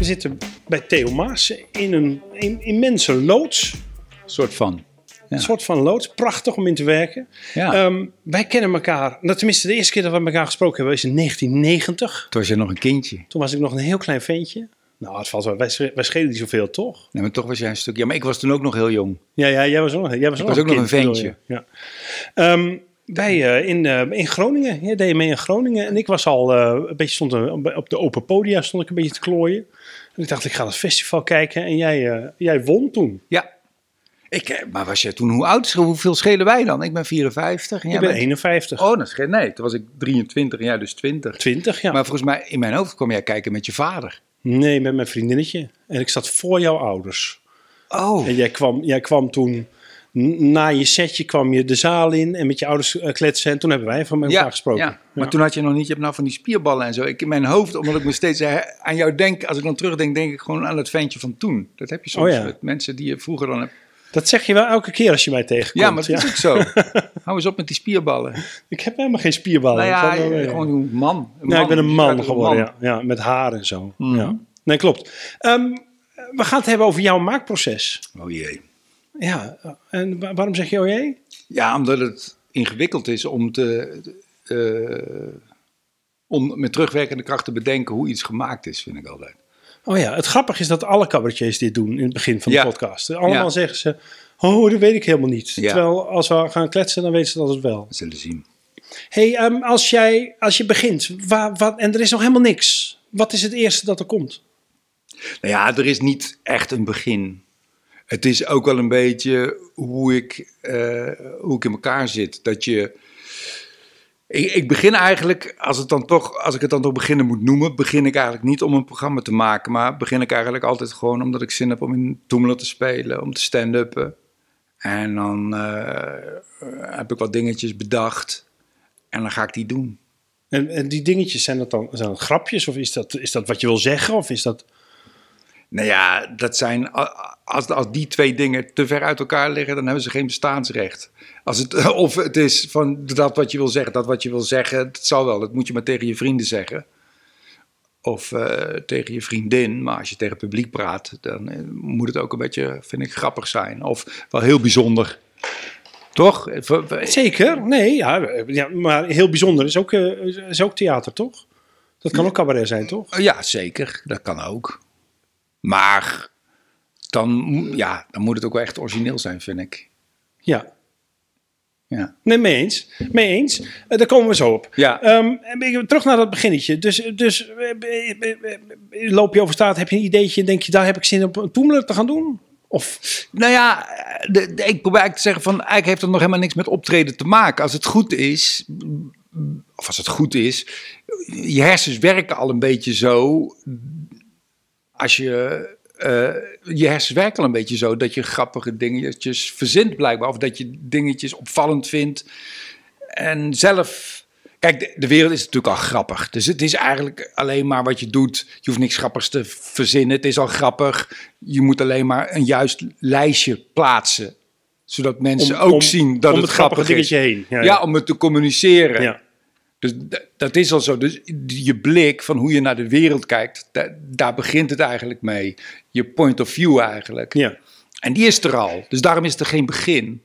We zitten bij Theo Maassen in een, in- immense loods. soort van. Een soort van loods. Prachtig om in te werken. Ja. Ehm, wij kennen elkaar, nou, tenminste de eerste keer dat we met elkaar gesproken hebben is in 1990. Toen was je nog een kindje. Toen was ik nog een heel klein ventje. Nou, het valt wel. Wij, wij schelen niet zoveel, toch? Nee, maar toch was jij een stuk... Ja, maar ik was toen ook nog heel jong. Ja, ja jij was ook, jij was Ik was ook nog een ventje. je. Ja. Ehm, wij eh, in, eh, in Groningen. Jij deed mee in Groningen. En ik was al eh, een beetje stond op de open podia stond ik een beetje te klooien. En ik dacht, ik ga het festival kijken. En jij, eh, jij won toen. Ja. Ik, eh, maar was jij toen... Hoe oud? Hoeveel schelen wij dan? Ik ben 54. En Ik jij ben bent- 51. Oh, dat scheelt... Nee, toen was ik 23 en jij dus 20. 20, ja. Maar volgens mij, in mijn hoofd kwam jij kijken met je vader. Nee, met mijn vriendinnetje. En ik zat voor jouw ouders. Oh. En jij kwam, jij kwam toen, na je setje kwam je de zaal in en met je ouders eh, kletsen. En toen hebben wij van met elkaar Ja, gesproken. ja, maar toen had je nog niet, je hebt nou van die spierballen en zo. Ik in mijn hoofd, omdat ik me steeds eh, aan jou denk, als ik dan terugdenk, denk ik gewoon aan het ventje van toen. Dat heb je soms Oh ja. met mensen die je vroeger dan hebt. Dat zeg je wel elke keer als je mij tegenkomt. Ja, maar dat is ook zo. Hou eens op met die spierballen. Ik heb helemaal geen spierballen. Nou valt wel mee. gewoon een man. Een Ja, ik ben een man geworden, man. Ja. ja. Met haar en zo. Ja. Nee, klopt. Ehm, we gaan het hebben over jouw maakproces. Oh jee. Ja, en wa- waarom zeg je oh jee? Ja, omdat het ingewikkeld is om te... eh, om met terugwerkende kracht te bedenken hoe iets gemaakt is, vind ik altijd. Oh ja, het grappige is dat alle cabaretiers dit doen in het begin van de Ja. podcast. Allemaal Ja. zeggen ze, oh, dat weet ik helemaal niet. Ja. Terwijl als we gaan kletsen, dan weten ze dat het wel. We zullen zien. hey, ehm, als, jij, als je begint waar, wat, en er is nog helemaal niks. Wat is het eerste dat er komt? Nou ja, er is niet echt een begin. Het is ook wel een beetje hoe ik, eh, hoe ik in elkaar zit. Dat je. Ik, ik begin eigenlijk, als, het dan toch, als ik het dan toch beginnen moet noemen, begin ik eigenlijk niet om een programma te maken. Maar begin ik eigenlijk altijd gewoon omdat ik zin heb om in Toemelen te spelen, om te stand-uppen. En dan eh, heb ik wat dingetjes bedacht. En dan ga ik die doen. En, en die dingetjes, zijn dat dan zijn grapjes? Of is dat, is dat wat je wil zeggen? Of is dat... Nou ja, dat zijn, als, als die twee dingen te ver uit elkaar liggen, dan hebben ze geen bestaansrecht. Als het, of het is van dat wat je wil zeggen, dat wat je wil zeggen, dat zal wel. Dat moet je maar tegen je vrienden zeggen. Of eh, tegen je vriendin. Maar als je tegen het publiek praat, dan eh, moet het ook een beetje, vind ik, grappig zijn. Of wel heel bijzonder. Toch? Zeker, nee, ja, ja, maar heel bijzonder is ook, eh, is ook theater, toch? Dat kan ook cabaret zijn, toch? Ja, zeker. Dat kan ook. Maar dan, ja, dan moet het ook wel echt origineel zijn, vind ik. Ja. Ja. Nee, mee eens. Mee eens. Eh, daar komen we zo op. Ja. En ik- terug naar dat beginnetje. Dus, dus eh, eh, loop je over straat, heb je een ideetje en denk je, daar heb ik zin op een toemelen te gaan doen? Of, Nou ja, de, de- ik probeer eigenlijk te zeggen van eigenlijk heeft het nog helemaal niks met optreden te maken. Als het goed is, of als het goed is, je hersens werken al een beetje zo. Als je eh, je hersens werken een beetje zo dat je grappige dingetjes verzint blijkbaar, of dat je dingetjes opvallend vindt. En zelf. Kijk, de, de wereld is natuurlijk al grappig. Dus het is eigenlijk alleen maar wat je doet. Je hoeft niks grappigs te verzinnen. Het is al grappig. Je moet alleen maar een juist lijstje plaatsen. Zodat mensen Om- ook om- zien dat om het het grappige grappig is. dingetje heen. Ja, Ja, ja. om het te communiceren. ja. Dus dat is al zo. Dus je blik van hoe je naar de wereld kijkt, da- daar begint het eigenlijk mee. Je point of view eigenlijk. ja. En die is er al. Dus daarom is er geen begin.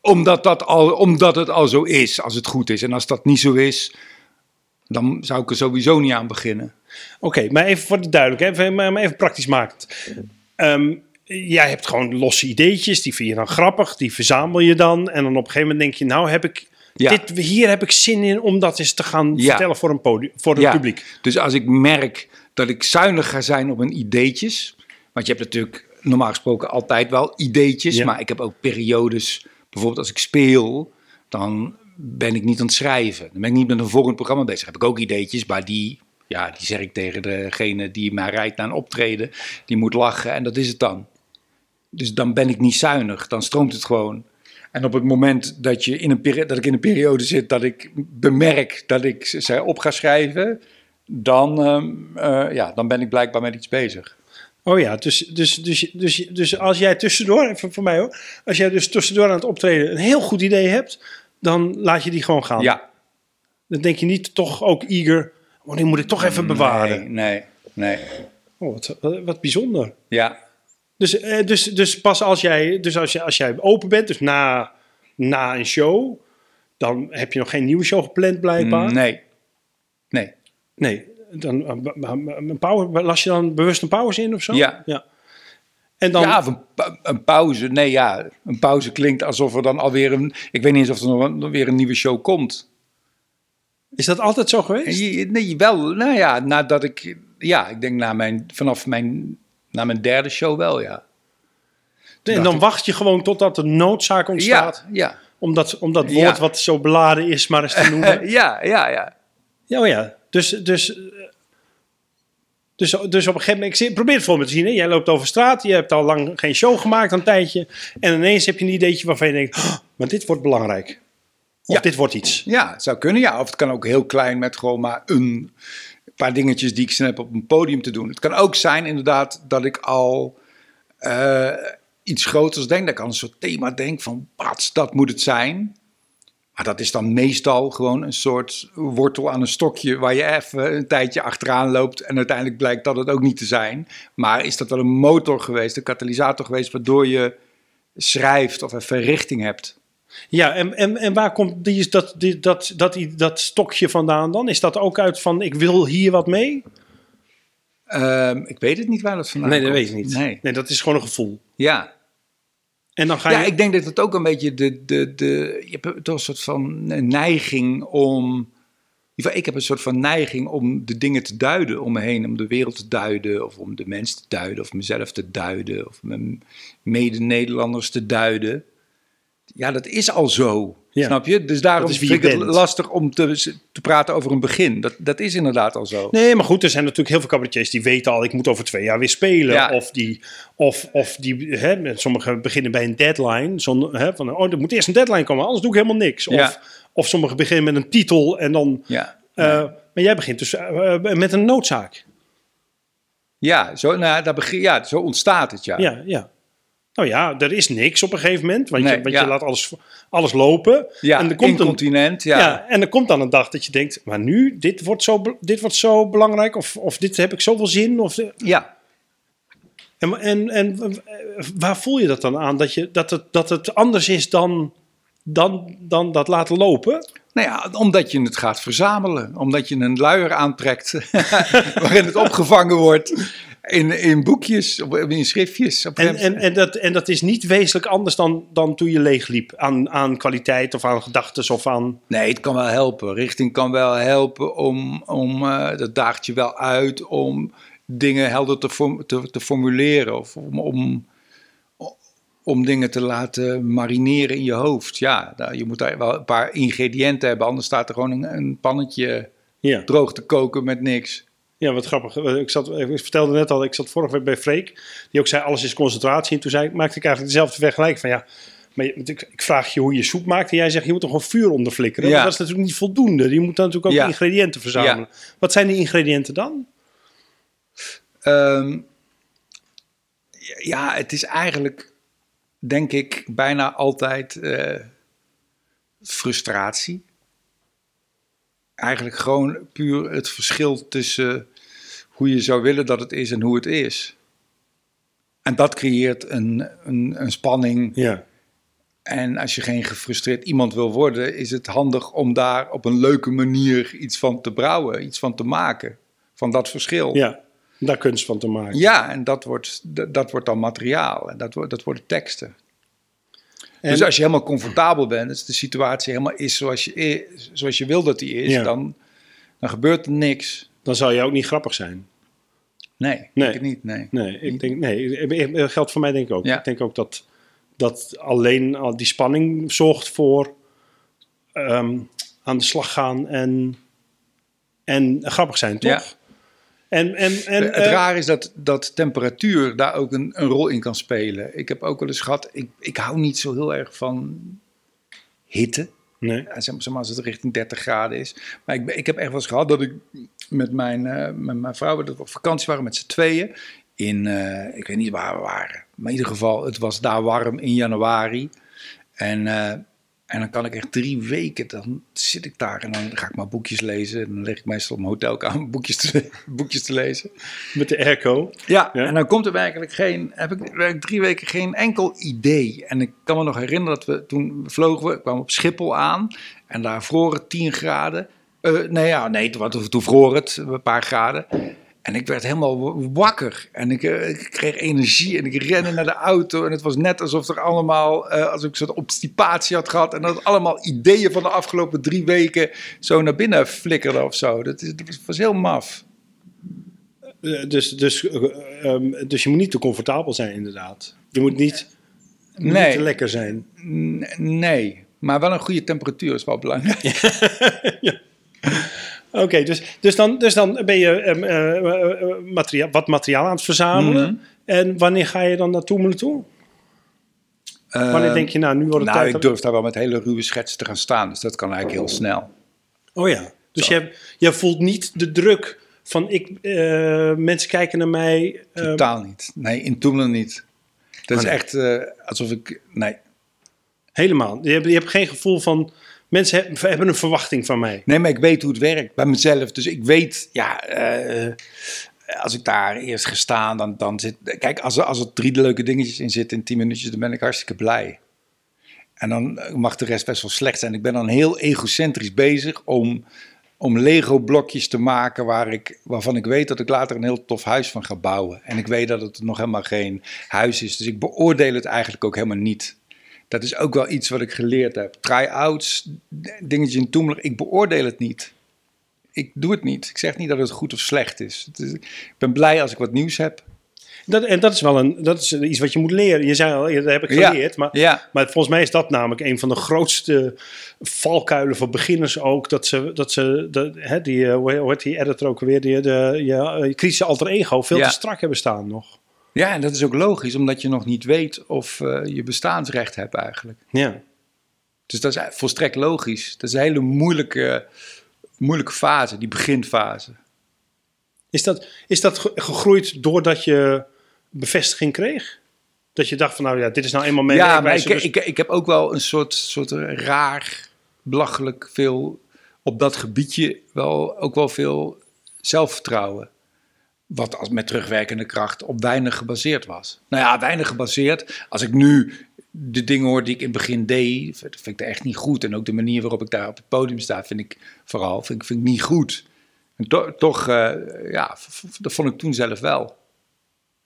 Omdat, dat al, omdat het al zo is, als het goed is. En als dat niet zo is, dan zou ik er sowieso niet aan beginnen. Oké, maar even voor de duidelijkheid, even, maar even praktisch makend. Ehm, jij hebt gewoon losse ideetjes, die vind je dan grappig, die verzamel je dan. En dan op een gegeven moment denk je, nou heb ik, Ja. dit, hier heb ik zin in om dat eens te gaan Ja. vertellen voor een podium, voor het Ja, publiek. Dus als ik merk dat ik zuinig ga zijn op mijn ideetjes. Want je hebt natuurlijk normaal gesproken altijd wel ideetjes. Maar ik heb ook periodes, bijvoorbeeld als ik speel, dan ben ik niet aan het schrijven. Dan ben ik niet met een volgend programma bezig. heb ik ook ideetjes, maar die Ja, die zeg ik tegen degene die mij rijdt naar een optreden. Die moet lachen en dat is het dan. Dus dan ben ik niet zuinig, dan stroomt het gewoon. En op het moment dat, je in een dat ik in een periode zit dat ik bemerk dat ik ze op ga schrijven, dan, ehm, eh, ja, dan ben ik blijkbaar met iets bezig. Oh ja, dus, dus, dus, dus, dus als jij tussendoor, even voor mij hoor, als jij dus tussendoor aan het optreden een heel goed idee hebt, dan laat je die gewoon gaan. Ja, Dan denk je niet toch ook eager, oh die moet ik toch even bewaren. Nee, nee, nee. Oh, wat, wat, wat bijzonder. Ja, Dus, eh, dus, dus pas als jij, dus als, jij, als jij open bent, dus na, na een show, dan heb je nog geen nieuwe show gepland blijkbaar. nee. Nee. Nee, dan eh, een pauze, las je dan bewust een pauze in of zo? Ja. ja. En dan, ja, of een, pa- een pauze. Nee, ja, een pauze klinkt alsof er dan alweer een... Ik weet niet eens of er nog een- weer een nieuwe show komt. is dat altijd zo geweest? Je- Nee, wel. Nou ja, nadat ik... Ja, ik denk na mijn, vanaf mijn, na mijn derde show wel, ja. en dan wacht je gewoon totdat de noodzaak ontstaat Ja, om dat, om dat Ja. woord wat zo beladen is maar eens te noemen. ja, ja, ja. ja, oh ja. Dus, dus, dus, dus op een gegeven moment, ik probeer het voor me te zien. Hè? Jij loopt over straat, je hebt al lang geen show gemaakt, een tijdje. En ineens heb je een ideetje waarvan je denkt, "Oh, maar dit wordt belangrijk. Of Ja. dit wordt iets. Ja, het zou kunnen, ja. Of het kan ook heel klein met gewoon maar een paar dingetjes die ik heb op een podium te doen. Het kan ook zijn inderdaad dat ik al eh, iets groters denk. Dat ik een soort thema denk van, wat, dat moet het zijn. Maar dat is dan meestal gewoon een soort wortel aan een stokje... waar je even een tijdje achteraan loopt... en uiteindelijk blijkt dat het ook niet te zijn. Maar is dat wel een motor geweest, een katalysator geweest... waardoor je schrijft of even richting hebt? Ja, en, en, en waar komt die, dat, die, dat, dat, die, dat stokje vandaan dan? Is dat ook uit van, ik wil hier wat mee? Ehm, ik weet het niet waar dat vandaan Nee, dat komt. weet ik niet. Nee. nee, dat is gewoon een gevoel. Ja. En dan ga ja, je... ik denk dat het ook een beetje de, de, de... Je hebt toch een soort van neiging om... Ik heb een soort van neiging om de dingen te duiden om me heen. Om de wereld te duiden, of om de mens te duiden, of mezelf te duiden, of mijn mede-Nederlanders te duiden. Ja, dat is al zo, Ja. snap je? Dus daarom is vind ik het bent. lastig om te, te praten over een begin. Dat, dat is inderdaad al zo. Nee, maar goed, er zijn natuurlijk heel veel cabaretiers die weten al, ik moet over twee jaar weer spelen. Ja. Of die, of, of die hè, sommigen beginnen bij een deadline. Zonder, hè, van, oh, er moet eerst een deadline komen, anders doe ik helemaal niks. Of, Ja. of sommigen beginnen met een titel en dan... Ja. eh, maar jij begint dus eh, met een noodzaak. Ja, zo, nou, dat begin, ja, zo ontstaat het, ja. Ja, ja. Nou ja, er is niks op een gegeven moment, want, je, Nee, want ja. je laat alles, alles lopen. Ja, en er komt een, ja. ja. en er komt dan een dag dat je denkt, maar nu, dit wordt zo, dit wordt zo belangrijk, of, of dit heb ik zoveel zin. Of, ja. En, en, en waar voel je dat dan aan? Dat, je, dat, het, dat het anders is dan, dan, dan dat laten lopen? Nou ja, omdat je het gaat verzamelen. Omdat je een luier aantrekt waarin het opgevangen wordt in, in boekjes, of in schriftjes. Op En, en, en, dat, en dat is niet wezenlijk anders dan, dan toen je leegliep aan, aan kwaliteit of aan gedachten of aan... Nee, het kan wel helpen. Richting kan wel helpen om, om eh, dat daagt je wel uit om dingen helder te, form- te, te formuleren. Of om, om, om dingen te laten marineren in je hoofd. Ja, nou, je moet daar wel een paar ingrediënten hebben. Anders staat er gewoon een, een pannetje Ja. droog te koken met niks. Ja, wat grappig. Ik, zat, ik vertelde net al, ik zat vorige week bij Freek, die ook zei alles is concentratie. En toen zei, maakte ik eigenlijk dezelfde vergelijking van ja, maar ik, vraag je hoe je soep maakt en jij zegt je moet er gewoon vuur onder flikkeren. Ja. Dat is natuurlijk niet voldoende. Je moet dan natuurlijk ook Ja. ingrediënten verzamelen. Wat zijn die ingrediënten dan? Ehm, ja, het is eigenlijk, denk ik, bijna altijd eh, frustratie. Eigenlijk gewoon puur het verschil tussen hoe je zou willen dat het is en hoe het is. En dat creëert een, een, een spanning. Ja. En als je geen gefrustreerd iemand wil worden, is het handig om daar op een leuke manier iets van te brouwen, iets van te maken. Van dat verschil. Ja, daar kunst van te maken. Ja, en dat wordt, dat, dat wordt dan materiaal. En dat, wordt, dat worden teksten. En- dus als je helemaal comfortabel bent, als de situatie helemaal is zoals je, zoals je wil dat die is, Ja. dan, dan gebeurt er niks. Dan zou je ook niet grappig zijn. Nee, Nee. denk ik niet. Nee. Nee, ik denk, nee, dat geldt voor mij denk ik ook. Ja. Ik denk ook dat, dat alleen al die spanning zorgt voor ehm, aan de slag gaan en, en grappig zijn, toch? Ja. En, en, en, het eh, raar is dat, dat temperatuur daar ook een, een rol in kan spelen. Ik heb ook wel eens gehad, ik, ik hou niet zo heel erg van hitte. nee. Ja, zeg maar, als het richting 30 graden is. Maar ik, ik heb echt wel eens gehad dat ik met mijn, eh, met mijn vrouw dat we op vakantie waren met z'n tweeën. In, eh, ik weet niet waar we waren. Maar in ieder geval, het was daar warm in januari. En, en dan kan ik echt drie weken, dan zit ik daar en dan ga ik maar boekjes lezen. En dan lig ik meestal op mijn hotelkamer boekjes te, boekjes te lezen. Met de airco. Ja, Ja. en dan komt er werkelijk geen, heb ik werkelijk drie weken geen enkel idee. En ik kan me nog herinneren dat we toen vlogen we, kwamen op Schiphol aan en daar vroor het 10 graden. Eh, nee, ja, nee, toen, toen, toen vroor het een paar graden. En ik werd helemaal wakker en ik, eh, ik kreeg energie en ik rende naar de auto. En het was net alsof er allemaal, eh, als ik zo'n obstipatie had gehad. En dat allemaal ideeën van de afgelopen drie weken zo naar binnen flikkerden of zo. Dat, is, dat was- heel maf. Eh, dus, dus, eh, ehm, dus je moet niet te comfortabel zijn, inderdaad. Je moet niet, Nee. niet te lekker zijn. N- Nee, maar wel een goede temperatuur is wel belangrijk. Oké, dus, dus, dan, dus dan ben je ehm, eh, eh, eh, materiaal, wat materiaal aan het verzamelen. Mhm. En wanneer ga je dan naartoe naartoe? Wanneer denk je, nou, nu wordt het nou, tijd... ik durf daar wel met hele ruwe schetsen te gaan staan, dus dat kan eigenlijk heel snel. Oh ja, dus je, je voelt niet de druk van ik, mensen kijken naar mij. eh, Totaal niet. Nee, in Toemelen niet. Dat Oh, is nee. echt alsof ik... Nee. helemaal. Je hebt, je hebt geen gevoel van mensen he- hebben een verwachting van mij. nee, maar ik weet hoe het werkt bij mezelf. Dus ik weet, ja, eh, als ik daar eerst ga staan, dan, dan zit... Kijk, als als er drie leuke dingetjes in zitten in tien minuutjes, dan ben ik hartstikke blij. En dan mag de rest best wel slecht zijn. Ik ben dan heel egocentrisch bezig om, om Lego-blokjes te maken waar ik, waarvan ik weet dat ik later een heel tof huis van ga bouwen. En ik weet dat het nog helemaal geen huis is. Dus ik beoordeel het eigenlijk ook helemaal niet. Dat is ook wel iets wat ik geleerd heb. Try-outs, dingetje in Toemler, ik beoordeel het niet. Ik doe het niet. Ik zeg niet dat het goed of slecht is. Ik ben blij als ik wat nieuws heb. Dat, en dat is wel een, dat is iets wat je moet leren. Je zei al, dat heb ik Ja, geleerd. Maar, ja. maar volgens mij is dat namelijk een van de grootste valkuilen voor beginners ook. Dat ze, dat ze de, hè, die, eh, hoe heet die editor ook weer, die, de, je, eh, je kritische alter ego veel Ja. te strak hebben staan nog. Ja, en dat is ook logisch, omdat je nog niet weet of eh, je bestaansrecht hebt eigenlijk. Ja. Dus dat is volstrekt logisch. Dat is een hele moeilijke, moeilijke fase, die beginfase. Is dat, is dat ge- gegroeid doordat je bevestiging kreeg? Dat je dacht van nou ja, dit is nou eenmaal mijn ja, maar ik, dus- ik, ik heb ook wel een soort, soort raar, belachelijk veel op dat gebiedje wel, ook wel veel zelfvertrouwen. Wat als met terugwerkende kracht op weinig gebaseerd was. Nou ja, weinig gebaseerd. Als ik nu de dingen hoor die ik in het begin deed, vind ik dat echt niet goed. En ook de manier waarop ik daar op het podium sta, vind ik vooral vind ik, vind ik niet goed. En to- toch, eh, ja, dat vond ik toen zelf wel.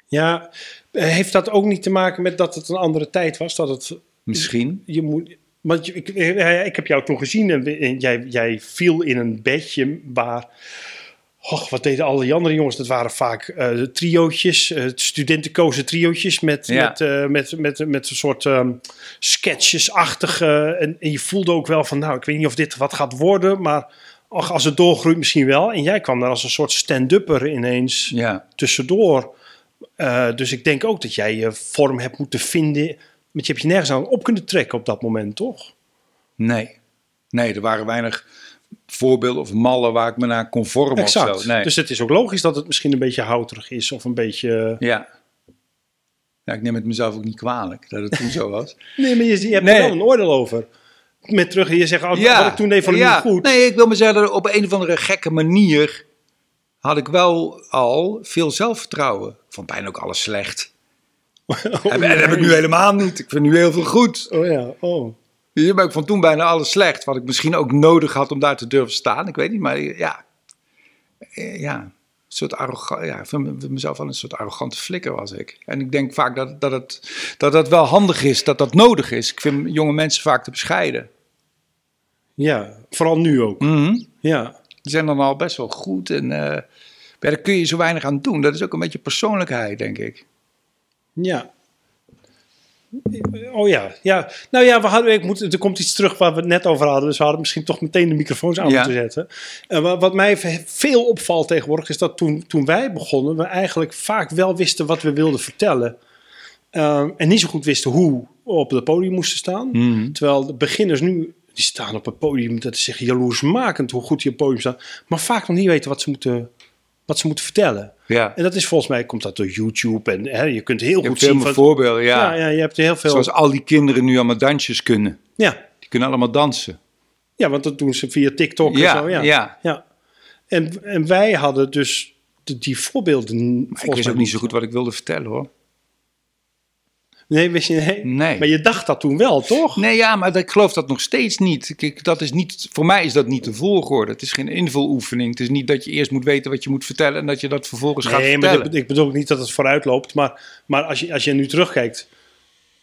Ja, eh, heeft dat ook niet te maken met dat het een andere tijd was? Dat het Misschien. je moet. Want ik, eh, ik heb jou toen gezien en jij, jij viel in een bedje waar. Och, wat deden al die andere jongens? Dat waren vaak eh triootjes, studentenkozen triootjes met, Ja. met, eh, met, met, met een soort ehm sketchesachtige. En, en je voelde ook wel van, nou, ik weet niet of dit wat gaat worden, maar och, als het doorgroeit misschien wel. En jij kwam daar als een soort stand-upper ineens Ja. tussendoor. Dus ik denk ook dat jij je vorm hebt moeten vinden. Want je hebt je nergens aan op kunnen trekken op dat moment, toch? Nee. Nee, er waren weinig voorbeelden of mallen waar ik me naar conform of Exact. zo. Nee. Dus het is ook logisch dat het misschien een beetje houterig is of een beetje... Ja. ja. Ik neem het mezelf ook niet kwalijk dat het toen zo was. Nee, maar je, je hebt Nee. er wel een oordeel over. Met terug, je zegt, oh, wat ik toen deed vond ik ja. niet goed. Nee, ik wil maar zeggen, dat op een of andere gekke manier had ik wel al veel zelfvertrouwen. Ik vond bijna ook alles slecht. Oh, en dat heb ik nu helemaal niet. Ik vind nu heel veel goed. Oh ja, oh. Maar ik vond toen bijna alles slecht. Wat ik misschien ook nodig had om daar te durven staan. Ik weet niet, maar ja. Eh, Ja, een soort arrogant. Ja, ik vind mezelf wel een soort arrogante flikker was ik. En ik denk vaak dat, dat, het, dat het wel handig is, dat dat nodig is. Ik vind jonge mensen vaak te bescheiden. Ja, vooral nu ook. Mhm. Ja. Die zijn dan al best wel goed. En eh, daar kun je zo weinig aan doen. Dat is ook een beetje persoonlijkheid, denk ik. Ja. Oh ja, ja. Nou ja, we hadden, ik moet, er komt iets terug waar we het net over hadden. Dus we hadden misschien toch meteen de microfoons aan Ja. moeten zetten. En wa- wat mij ve- veel opvalt tegenwoordig is dat toen, toen wij begonnen, we eigenlijk vaak wel wisten wat we wilden vertellen. Ehm, en niet zo goed wisten hoe we op het podium moesten staan. Mhm. Terwijl de beginners nu, die staan op het podium, dat is echt jaloersmakend hoe goed die op het podium staan. Maar vaak nog niet weten wat ze moeten, wat ze moeten vertellen. Ja. En dat is volgens mij, komt dat door YouTube. En hè, je kunt heel Je goed zien. veel Van, voorbeelden, ja. ja. ja, je hebt heel veel. Zoals al die kinderen nu allemaal dansjes kunnen. Ja, Die kunnen allemaal dansen. ja, want dat doen ze via TikTok Ja, en zo. Ja, ja. ja. En, en wij hadden dus de- die voorbeelden. Maar ik wist ook niet zo goed wat ik wilde vertellen hoor. Nee, wist je, nee. Nee. Maar je dacht dat toen wel, toch? Nee, ja, maar ik geloof dat nog steeds niet. Kijk, dat is niet. Voor mij is dat niet de volgorde. Het is geen invuloefening. Het is niet dat je eerst moet weten wat je moet vertellen en dat je dat vervolgens gaat Nee, maar vertellen. ik bedoel ook niet dat het vooruit loopt. Maar, maar als, je, als je nu terugkijkt,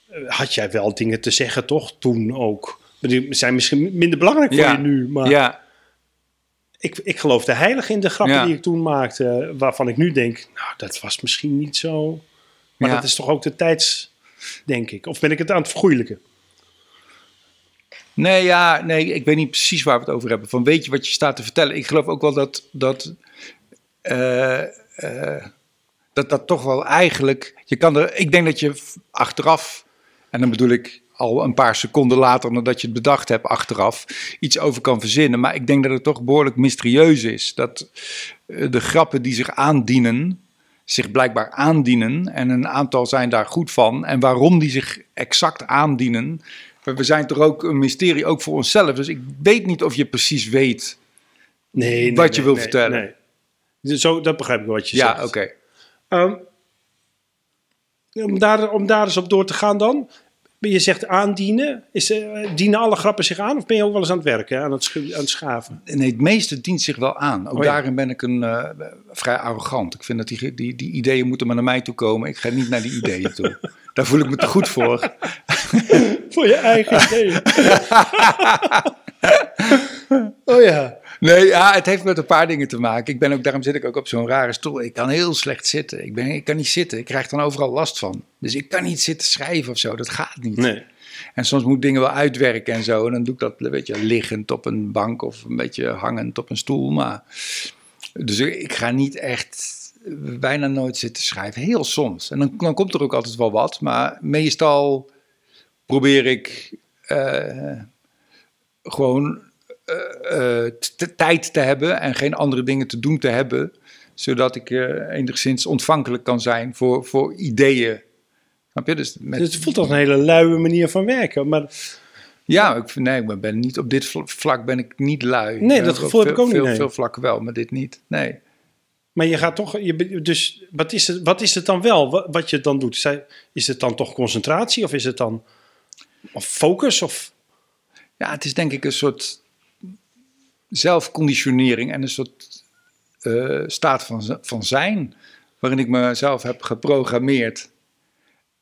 eh, had jij wel dingen te zeggen, toch? Toen ook. Die zijn misschien minder belangrijk voor Ja. je nu. Maar Ja, ik, ik geloofde heilig in de grappen Ja. die ik toen maakte. Waarvan ik nu denk, nou, dat was misschien niet zo. Maar dat is toch ook de tijds, denk ik. Of ben ik het aan het vergoeilijken? Nee, ja, nee, ik weet niet precies waar we het over hebben. Van weet je wat je staat te vertellen? Ik geloof ook wel dat dat, eh, eh, dat, dat toch wel eigenlijk. Je kan er, ik denk dat je achteraf, en dan bedoel ik al een paar seconden later nadat je het bedacht hebt, achteraf iets over kan verzinnen. Maar ik denk dat het toch behoorlijk mysterieus is. Dat eh, de grappen die zich aandienen, zich blijkbaar aandienen. En een aantal zijn daar goed van. En waarom die zich exact aandienen. We zijn toch ook een mysterie, ook voor onszelf. Dus ik weet niet of je precies weet. Nee, nee, Wat je nee, wil nee, vertellen. nee. Dus Zo, dat begrijp ik wat je Ja, zegt. oké. Ehm, om, daar, om daar eens op door te gaan dan. Je zegt aandienen. Is, eh, dienen alle grappen zich aan? Of ben je ook wel eens aan het werken, aan het, aan het schaven? Nee, het meeste dient zich wel aan. Ook Oh ja. daarin ben ik een, eh, vrij arrogant. Ik vind dat die, die, die ideeën moeten maar naar mij toe komen. Ik ga niet naar die ideeën toe. Daar voel ik me te goed voor. Voor je eigen idee. oh ja. Nee, ja, het heeft met een paar dingen te maken. Ik ben ook, daarom zit ik ook op zo'n rare stoel. Ik kan heel slecht zitten. Ik, ben, ik kan niet zitten. Ik krijg dan overal last van. Dus ik kan niet zitten schrijven of zo. Dat gaat niet. Nee. En soms moet ik dingen wel uitwerken en zo. En dan doe ik dat een beetje liggend op een bank of een beetje hangend op een stoel. Maar, dus ik, ga niet echt bijna nooit zitten schrijven. Heel soms. En dan, dan komt er ook altijd wel wat. Maar meestal probeer ik eh, gewoon tijd te hebben en geen andere dingen te doen te hebben. Zodat ik eh, enigszins ontvankelijk kan zijn voor, voor ideeën. Snap je? Dus met, Het voelt als een hele luie manier van werken. Maar ja, ik, nee, ik ben niet, op dit vl- vlak ben ik niet lui. Nee, Eh, dat gevoel heb ik ook niet, Veel, veel vlakken wel, maar dit niet. Nee. Maar je gaat toch, je, dus wat is, het, wat is het dan wel, wat, wat je dan doet? Is het dan toch concentratie of is het dan of focus? Of, Ja, het is denk ik een soort zelfconditionering en een soort eh, staat van, van zijn. Waarin ik mezelf heb geprogrammeerd.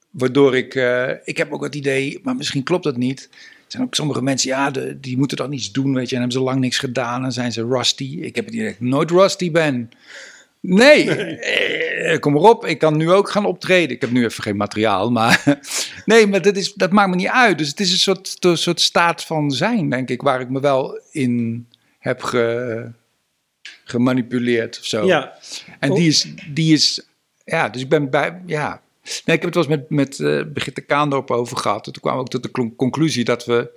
Waardoor ik, eh, ik heb ook het idee, maar misschien klopt dat niet. Er zijn ook sommige mensen, ja, de, die moeten dan iets doen, weet je. En hebben ze lang niks gedaan en zijn ze rusty. Ik heb het idee dat ik nooit rusty ben. Nee, eh, kom erop. Ik kan nu ook gaan optreden. Ik heb nu even geen materiaal, maar nee, maar dat, is, dat maakt me niet uit. Dus het is een soort, een soort staat van zijn, denk ik, waar ik me wel in heb ge, gemanipuleerd of zo. ja, En die is, die is, ja, dus ik ben bij, ja. Nee, ik heb het wel eens met, met eh Brigitte Kaandorp over gehad. En toen kwamen we ook tot de cl- conclusie dat we,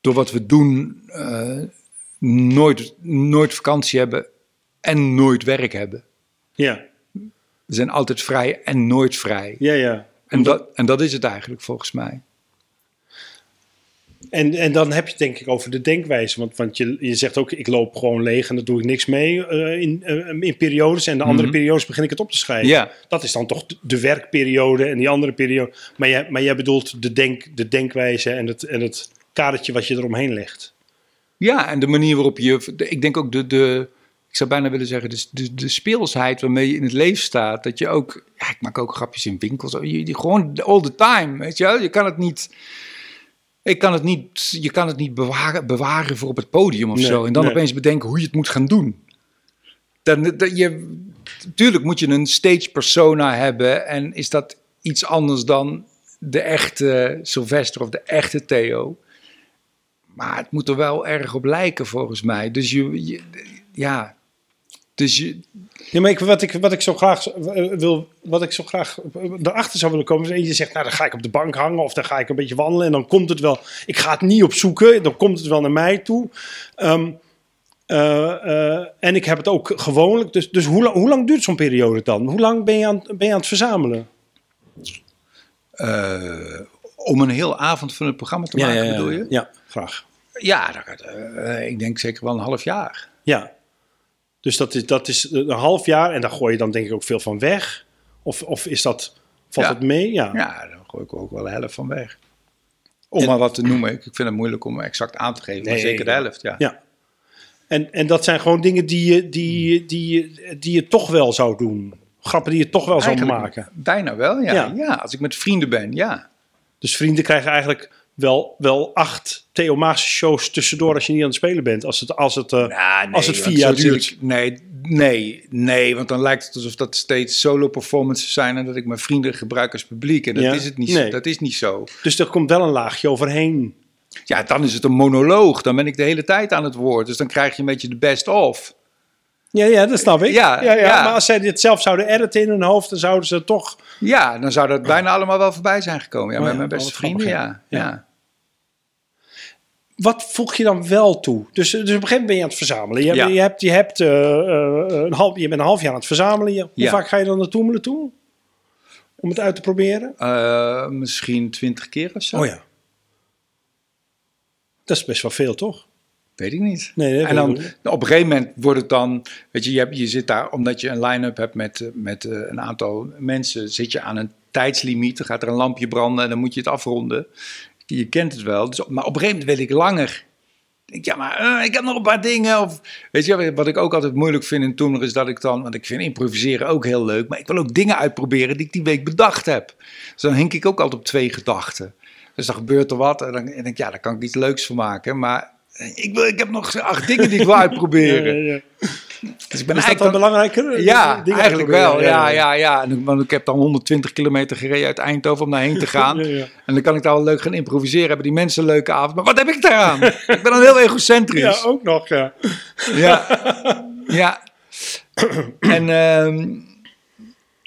door wat we doen, eh, nooit, nooit vakantie hebben en nooit werk hebben. ja, We zijn altijd vrij en nooit vrij. ja, ja. En dat, en dat is het eigenlijk volgens mij. En, en dan heb je het denk ik over de denkwijze. Want, want je, je zegt ook, ik loop gewoon leeg en daar doe ik niks mee eh, in, eh, in periodes. En de andere Mhm. periodes begin ik het op te schrijven. Ja, Dat is dan toch de werkperiode en die andere periode. Maar jij, maar jij bedoelt de, denk, de denkwijze en het, en het kadertje wat je eromheen legt. ja en de manier waarop je, ik denk ook de, de ik zou bijna willen zeggen, de, de, de speelsheid waarmee je in het leven staat. Dat je ook, ja, ik maak ook grapjes in winkels. Je, je, gewoon all the time, weet je wel. Je kan het niet, ik kan het niet, je kan het niet bewaren, bewaren voor op het podium of Nee, zo. En dan nee. opeens bedenken hoe je het moet gaan doen. Dan, dat je, tuurlijk moet je een stage persona hebben en is dat iets anders dan de echte Sylvester of de echte Theo. Maar het moet er wel erg op lijken volgens mij. Dus je, je- ja, dus je, Ja, maar ik, wat, ik, wat ik zo graag eh, wil, wat ik zo graag eh, erachter zou willen komen, is dat je zegt, nou dan ga ik op de bank hangen of dan ga ik een beetje wandelen en dan komt het wel. Ik ga het niet opzoeken, dan komt het wel naar mij toe. Ehm, eh, eh, en ik heb het ook gewoonlijk. Dus, dus hoe, lang- hoe lang duurt zo'n periode dan? Hoe lang ben je aan, ben je aan het verzamelen? eh, om een heel avond van het programma te maken, bedoel je? Ja, graag. Ja, dat, ik denk zeker wel een half jaar. Ja. Dus dat is, dat is een half jaar en daar gooi je dan denk ik ook veel van weg. Of, of is dat, valt Ja. het mee? Ja. Ja, dan gooi ik ook wel de helft van weg. Om En- maar wat te noemen. Ik ik vind het moeilijk om exact aan te geven. maar Nee, zeker de helft, ja. Ja. En, en dat zijn gewoon dingen die je, die, die, die je toch wel zou doen. Grappen die je toch wel zou maken. Bijna wel, ja. Ja. ja. Als ik met vrienden ben, ja. Dus vrienden krijgen eigenlijk wel, wel acht Theo Maas shows tussendoor als je niet aan het spelen bent. Als het, als het, eh, Ja, nee, als het vier jaar duurt. Nee, nee, nee. Want dan lijkt het alsof dat steeds solo performances zijn... en dat ik mijn vrienden gebruik als publiek. En dat, Ja, is, het niet, nee. dat is niet zo. Dus er komt wel een laagje overheen. Ja, dan is het een monoloog. Dan ben ik de hele tijd aan het woord. Dus dan krijg je een beetje de best of. Ja, ja, dat snap ik. Ja, ja, ja, ja. Maar als zij dit zelf zouden editen in hun hoofd, dan zouden ze toch... Ja, dan zou dat bijna allemaal wel voorbij zijn gekomen. Ja, Oh met mijn beste vrienden, ja. ja. Wat voeg je dan wel toe? Dus, dus op een gegeven moment ben je aan het verzamelen. Je, Ja. je, hebt, je, hebt, eh, eh, een half, je bent een half jaar aan het verzamelen. Hoe Ja. vaak ga je dan naartoe naartoe? Om het uit te proberen? Eh, misschien twintig keer of zo. Oh ja. Dat is best wel veel, toch? Weet ik niet. Nee, en dan op een gegeven moment wordt het dan, weet je, je, hebt, je zit daar omdat je een line-up hebt met, met een aantal mensen, zit je aan een tijdslimiet, dan gaat er een lampje branden en dan moet je het afronden. Je kent het wel, dus, maar op een gegeven moment wil ik langer. Ik denk, ja, maar eh, ik heb nog een paar dingen. Of, weet je, wat ik ook altijd moeilijk vind in Toener is dat ik dan, want ik vind improviseren ook heel leuk, maar ik wil ook dingen uitproberen die ik die week bedacht heb. Dus dan hink ik ook altijd op twee gedachten. Dus dan gebeurt er wat en dan denk ik, ja, daar kan ik iets leuks van maken. Maar ik, wil, ik heb nog acht dingen die ik wil uitproberen. Ja, ja, ja. Dus ik ben Is dat dan eigenlijk belangrijker? ja, Dingen eigenlijk wel. Ja, ja, ja. En, ik- want ik heb dan 120 kilometer gereden uit Eindhoven om daarheen te gaan. Ja, ja. En dan kan ik daar wel leuk gaan improviseren. Hebben die mensen een leuke avond. Maar wat heb ik daaraan? ik ben dan heel egocentrisch. Ja, ook nog, ja. Ja. ja. En ehm,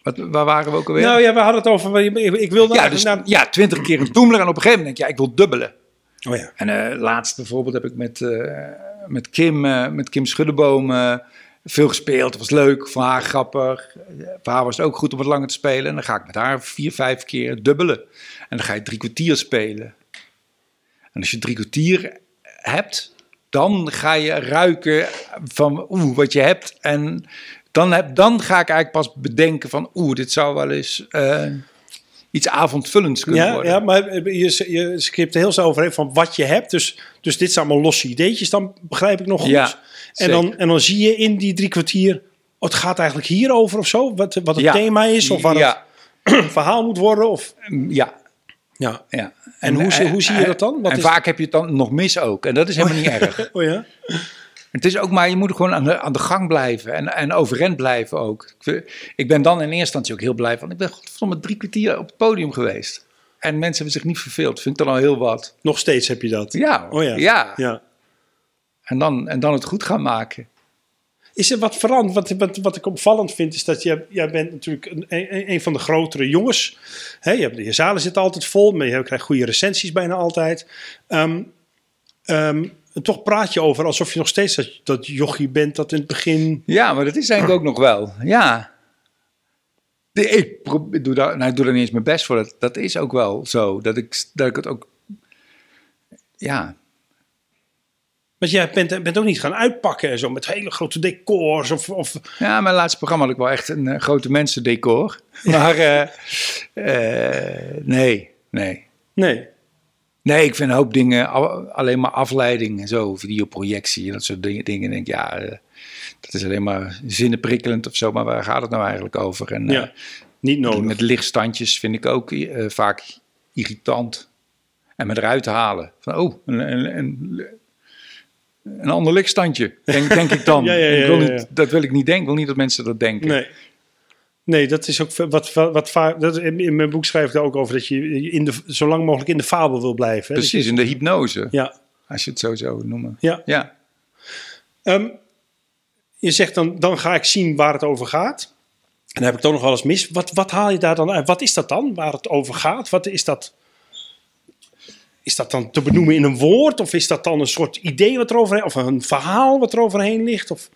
wat, waar waren we ook alweer? Nou ja, we hadden het over... Ik, ik wilde ja, eigenlijk dus, ja, 20 keer een toemler. En op een gegeven moment denk ik, ja, ik wil dubbelen. Oh ja. En eh, laatst bijvoorbeeld heb ik met, eh, met, Kim, eh, met Kim Schuddeboom eh, veel gespeeld. Het was leuk, voor haar grappig. Voor haar was het ook goed om wat langer te spelen. En dan ga ik met haar vier, vijf keer dubbelen. En dan ga je drie kwartier spelen. En als je drie kwartier hebt, dan ga je ruiken van oeh, wat je hebt. En dan, heb, dan ga ik eigenlijk pas bedenken van oeh, dit zou wel eens eh, iets avondvullends kunnen Ja, worden. ja, maar je, je skipt er heel zo overheen van wat je hebt. Dus, dus dit zijn allemaal losse ideetjes, dan begrijp ik nog goed. Ja, en, dan, en dan zie je in die drie kwartier... Oh, het gaat eigenlijk hierover of zo? Wat, wat het Ja. thema is? Of ja, het verhaal moet worden? Of, ja, ja. Ja. En hoe zie- hoe zie je dat dan? Wat en is- vaak heb je het dan nog mis ook. En dat is helemaal niet erg. Oh ja? Het is ook maar, je moet gewoon aan de, aan de gang blijven. En, en overeind blijven ook. Ik, ben dan in eerste instantie ook heel blij van. Ik ben godverdomme drie kwartier op het podium geweest. En mensen hebben zich niet verveeld. Vind ik dan al heel wat. Nog steeds heb je dat? Ja, Oh ja. ja. ja. En, dan, en dan het goed gaan maken. Is er wat veranderd? Wat, wat, wat ik opvallend vind, is dat jij, jij bent natuurlijk een, een, een van de grotere jongens. Hè, je, hebt, je zalen zitten altijd vol, maar je krijgt goede recensies bijna altijd. Ehm, ehm, en toch praat je over alsof je nog steeds dat, dat jochie bent dat in het begin... Ja, maar dat is eigenlijk ook nog wel. Ja. Ik, pro- ik doe daar, nou, ik doe daar niet eens mijn best voor. Dat, dat is ook wel zo. Dat ik, dat ik het ook. Ja. Want jij bent, bent ook niet gaan uitpakken en zo met hele grote decors of... of Ja, mijn laatste programma had ik wel echt een eh, grote mensendecor. Maar eh, eh, nee, nee. nee. Nee, ik vind een hoop dingen al- alleen maar afleiding en zo, videoprojectie en dat soort dingen. dingen. Ik denk, ja, dat is alleen maar zinnenprikkelend of zo, maar waar gaat het nou eigenlijk over? En Ja, niet nodig. met lichtstandjes vind ik ook vaak irritant. En met eruit halen. Van, oh, een, een, een, een ander lichtstandje, denk, denk ik dan. Ja, ja, ja, ik wil niet. Dat wil ik niet denken. Ik wil niet dat mensen dat denken. Nee. Nee, dat is ook wat, wat, wat vaak. Dat, in mijn boek schrijf ik er ook over dat je in de, zo lang mogelijk in de fabel wil blijven. hè. Precies, je- in de hypnose, ja, als je het zo zou noemen. ja. Ja. Ehm, je zegt dan, dan ga ik zien waar het over gaat. En dan heb ik toch nog wel eens mis. Wat, wat haal je daar dan uit? Wat is dat dan, waar het over gaat? Wat is dat? Is dat dan te benoemen in een woord? Of is dat dan een soort idee wat eroverheen... Of een verhaal wat eroverheen ligt? Of...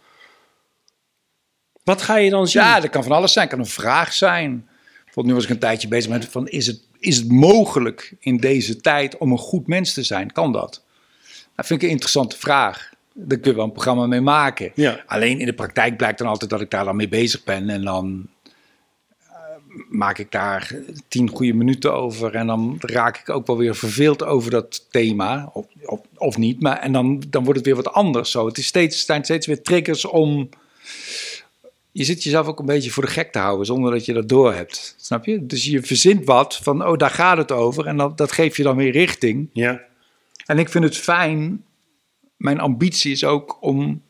Wat ga je dan zien? Ja, dat kan van alles zijn. Het kan een vraag zijn. Bijvoorbeeld nu was ik een tijdje bezig met van is het, is het mogelijk in deze tijd om een goed mens te zijn? Kan dat? Dat vind ik een interessante vraag. Daar kun je wel een programma mee maken. Ja. Alleen in de praktijk blijkt dan altijd dat ik daar dan mee bezig ben. En dan maak ik daar tien goede minuten over. En dan raak ik ook wel weer verveeld over dat thema. Of, of, of niet. Maar, en dan, dan wordt het weer wat anders zo. Het is steeds, zijn steeds weer triggers om je zit jezelf ook een beetje voor de gek te houden zonder dat je dat doorhebt. Snap je? Dus je verzint wat van, oh, daar gaat het over. En dat, dat geeft je dan weer richting. Ja. En ik vind het fijn. Mijn ambitie is ook om.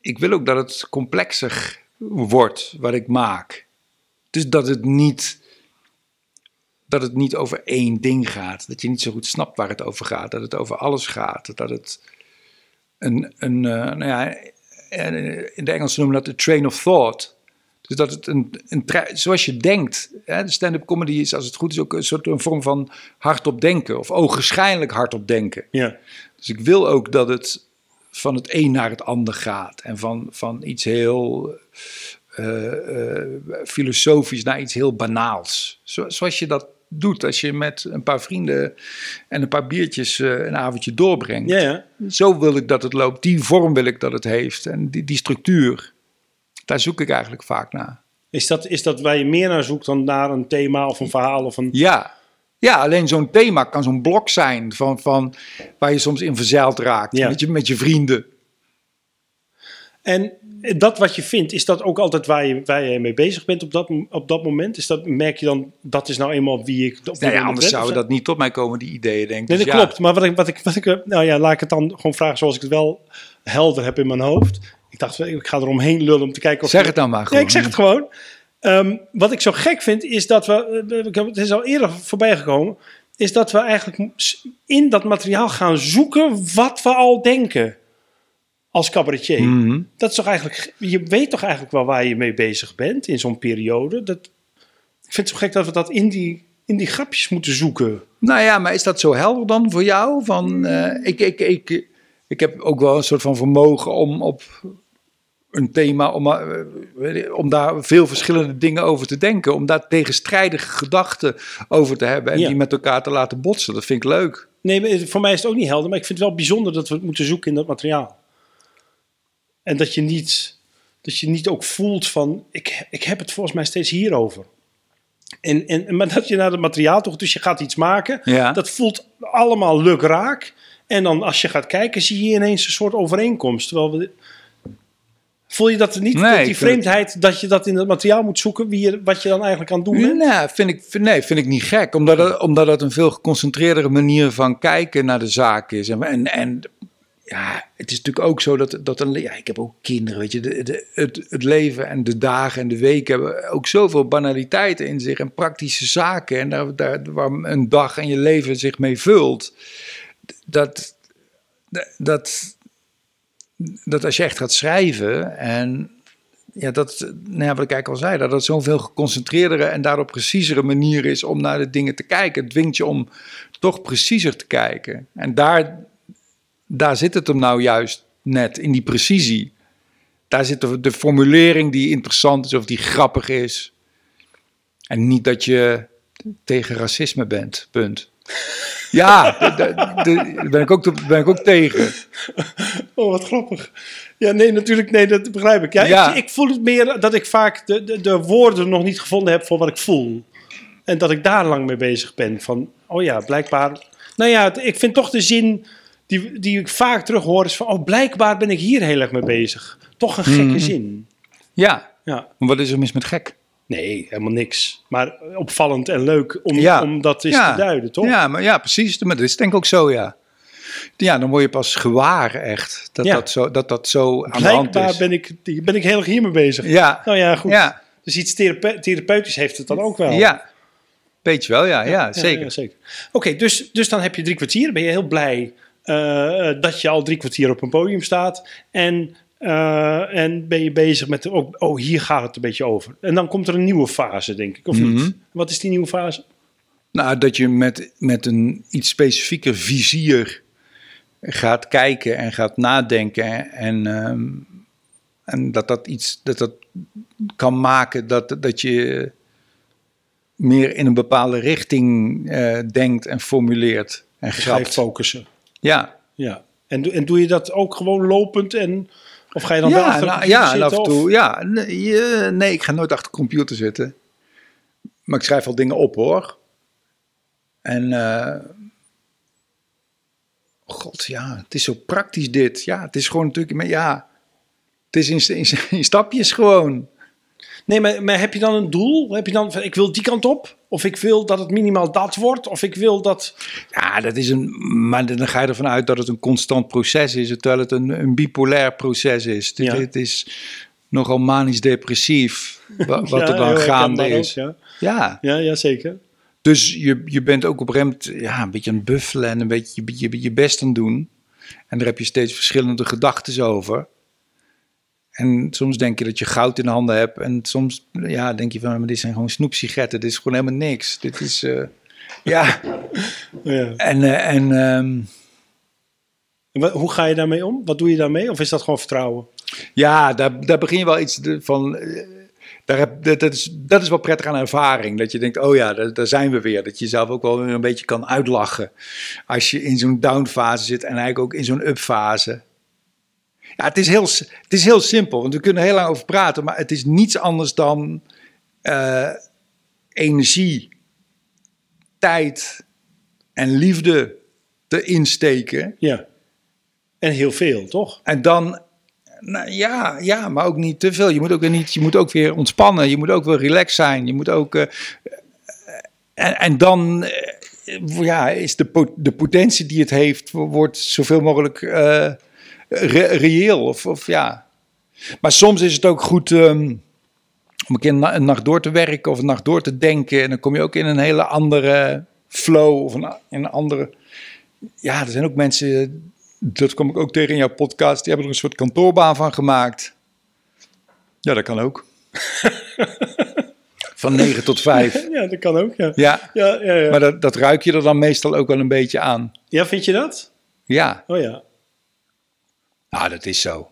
Ik wil ook dat het complexer wordt wat ik maak. Dus dat het niet. Dat het niet over één ding gaat. Dat je niet zo goed snapt waar het over gaat. Dat het over alles gaat. Dat het een. een eh, nou ja, in de Engels noemen dat de train of thought. Dus dat het een, een zoals je denkt. Hè, de stand-up comedy is, als het goed is, ook een soort een vorm van hardop denken. Of ogenschijnlijk hardop denken. Ja. Dus ik wil ook dat het van het een naar het ander gaat. En van, van iets heel eh, eh, filosofisch naar iets heel banaals. Zo, zoals je dat doet als je met een paar vrienden en een paar biertjes eh, een avondje doorbrengt. Ja, ja. Zo wil ik dat het loopt. Die vorm wil ik dat het heeft. En die, die structuur. Daar zoek ik eigenlijk vaak naar. Is dat, is dat waar je meer naar zoekt dan naar een thema of een verhaal of een... Ja. Ja, alleen zo'n thema kan zo'n blok zijn van, van waar je soms in verzeild raakt Ja. met, je, met je vrienden. En dat wat je vindt, is dat ook altijd waar je, waar je mee bezig bent op dat, op dat moment? Is dat, merk je dan, dat is nou eenmaal wie ik op Nou ja, anders zouden dat niet tot mij komen, die ideeën, denk ik. Nee, Dus dat ja. klopt. Maar wat ik, wat ik, wat ik, eh, nou ja, laat ik het dan gewoon vragen zoals ik het wel helder heb in mijn hoofd. Ik dacht, ik ga eromheen lullen om te kijken of... Zeg het dan maar Ja, gewoon. ik zeg het gewoon. Ehm, wat ik zo gek vind, is dat we, eh, ik heb- het is al eerder voorbij gekomen, is dat we eigenlijk in dat materiaal gaan zoeken wat we al denken als cabaretier. Mhm. Dat is toch eigenlijk, je weet toch eigenlijk wel waar je mee bezig bent in zo'n periode. Dat, ik vind het zo gek dat we dat in die, in die grapjes moeten zoeken. Nou ja, maar is dat zo helder dan voor jou? Van, eh, ik, ik, ik, ik heb ook wel een soort van vermogen om op een thema, om, eh, om daar veel verschillende dingen over te denken. Om daar tegenstrijdige gedachten over te hebben en Ja. die met elkaar te laten botsen. Dat vind ik leuk. Nee, voor mij is het ook niet helder, maar ik vind het wel bijzonder dat we het moeten zoeken in dat materiaal. En dat je niet, dat je niet ook voelt van, ik, ik heb het volgens mij steeds hierover. En, en, maar dat je naar het materiaal toch, dus je gaat iets maken, Ja. dat voelt allemaal lukraak. En dan als je gaat kijken, zie je ineens een soort overeenkomst. Terwijl we, voel je dat niet, Nee, dat die vreemdheid, dat je dat in het materiaal moet zoeken, wie je, wat je dan eigenlijk aan het doen bent? Nee, vind ik, vind- nee, vind ik niet gek. Omdat het, omdat het een veel geconcentreerdere manier van kijken naar de zaak is. En, en, en ja, het is natuurlijk ook zo dat, dat een, ja, ik heb ook kinderen, weet je. De, de, het, leven en de dagen en de weken hebben ook zoveel banaliteiten in zich. En praktische zaken. En daar, daar, waar een dag en je leven zich mee vult. Dat, dat, dat als je echt gaat schrijven en ja, dat, nou ja, wat ik eigenlijk al zei, dat het zo'n veel geconcentreerdere en daarop preciezere manier is om naar de dingen te kijken. Het dwingt je om toch preciezer te kijken. En daar, daar zit het hem nou juist net, in die precisie. Daar zit de, de formulering die interessant is of die grappig is. En niet dat je tegen racisme bent, punt. Ja, daar ben, ik ook, te- ben ik ook tegen. Oh, wat grappig. Ja, nee, natuurlijk, nee, dat begrijp ik. Ja, Ja. Ik, ik voel het meer dat ik vaak de, de, de woorden nog niet gevonden heb voor wat ik voel. En dat ik daar lang mee bezig ben. Van, oh ja, blijkbaar. Nou ja, ik vind toch de zin die, die ik vaak terug hoor is van, oh, blijkbaar ben ik hier heel erg mee bezig. Toch een gekke Mhm. zin. Ja, Ja, wat is er mis met gek? nee, helemaal niks. Maar opvallend en leuk om, Ja. om dat eens Ja. te duiden, toch? Ja, maar ja, precies. Maar dat is denk ik ook zo, ja. Ja, dan word je pas gewaar echt dat Ja. dat, zo, dat, dat zo aan de hand Blijkbaar is. ben ik, ben ik heel erg hiermee bezig. Ja, Nou ja, goed. ja. Dus iets therape- therapeutisch heeft het dan ook wel. Ja, beetje wel, ja, ja, zeker. Zeker. Oké, dus, dus dan heb je drie kwartier. Ben je heel blij dat je al drie kwartier op een podium staat. En, eh, en ben je bezig met, oh, oh, hier gaat het een beetje over. En dan komt er een nieuwe fase, denk ik, of Mhm. niet? Wat is die nieuwe fase? Nou, dat je met, met een iets specifieker vizier gaat kijken en gaat nadenken. En, ehm, en dat dat iets dat dat kan maken dat, dat je meer in een bepaalde richting eh, denkt en formuleert en Ga je grapt. focussen. Ja, Ja. En, doe- en doe je dat ook gewoon lopend? En, of ga je dan wel ja, achter de nou, ja en af en zitten, of- toe. Ja, nee, nee, ik ga nooit achter de computer zitten. Maar ik schrijf wel dingen op hoor. En eh, god, ja, het is zo praktisch dit. Ja, het is gewoon natuurlijk, maar ja, het is in, in, in stapjes gewoon. Nee, maar, maar heb je dan een doel? Heb je dan van, ik wil die kant op? Of ik wil dat het minimaal dat wordt? Of ik wil dat... Ja, dat is een, maar dan ga je ervan uit dat het een constant proces is, terwijl het een, een bipolair proces is. Het, Ja. het is nogal manisch-depressief wa- wat Ja, er dan gaande is. ook, ja. Ja, Ja, ja, zeker. dus je, je bent ook op rem ja, een beetje aan het buffelen en een beetje je, je, je best aan het doen. En daar heb je steeds verschillende gedachten over. En soms denk je dat je goud in de handen hebt. En soms ja, denk je van, maar dit zijn gewoon snoepsigaretten. Dit is gewoon helemaal niks. Dit is, eh, ja. Ja. En, eh, en ehm, En hoe ga je daarmee om? Wat doe je daarmee? Of is dat gewoon vertrouwen? Ja, daar, daar begin je wel iets van. eh, Daar heb, dat, dat, is, dat is wel prettig aan ervaring. Dat je denkt, oh ja, daar, daar zijn we weer. Dat je jezelf ook wel weer een beetje kan uitlachen. Als je in zo'n downfase zit en eigenlijk ook in zo'n upfase. Ja, het is, heel, het is heel simpel, want we kunnen er heel lang over praten. Maar het is niets anders dan eh, energie, tijd en liefde te insteken. Ja. En heel veel, toch? En dan, nou ja, ja, maar ook niet te veel. Je moet ook weer niet, je moet ook weer ontspannen. Je moet ook weer relaxed zijn. Je moet ook. eh, en, en dan, eh, ja, is de, de potentie die het heeft, wordt zoveel mogelijk re- reëel. Of, of ja. Maar soms is het ook goed. ehm, om een keer een, na- een nacht door te werken of een nacht door te denken. En dan kom je ook in een hele andere flow of een, in een andere. Ja, er zijn ook mensen dat kom ik ook tegen in jouw podcast. Die hebben er een soort kantoorbaan van gemaakt. Ja, dat kan ook. van 9 tot 5. Ja, dat kan ook, ja. Ja, Ja, ja, ja. maar dat, dat ruik je er dan meestal ook wel een beetje aan. ja vind je dat? Ja, Oh ja. Nou, dat is zo.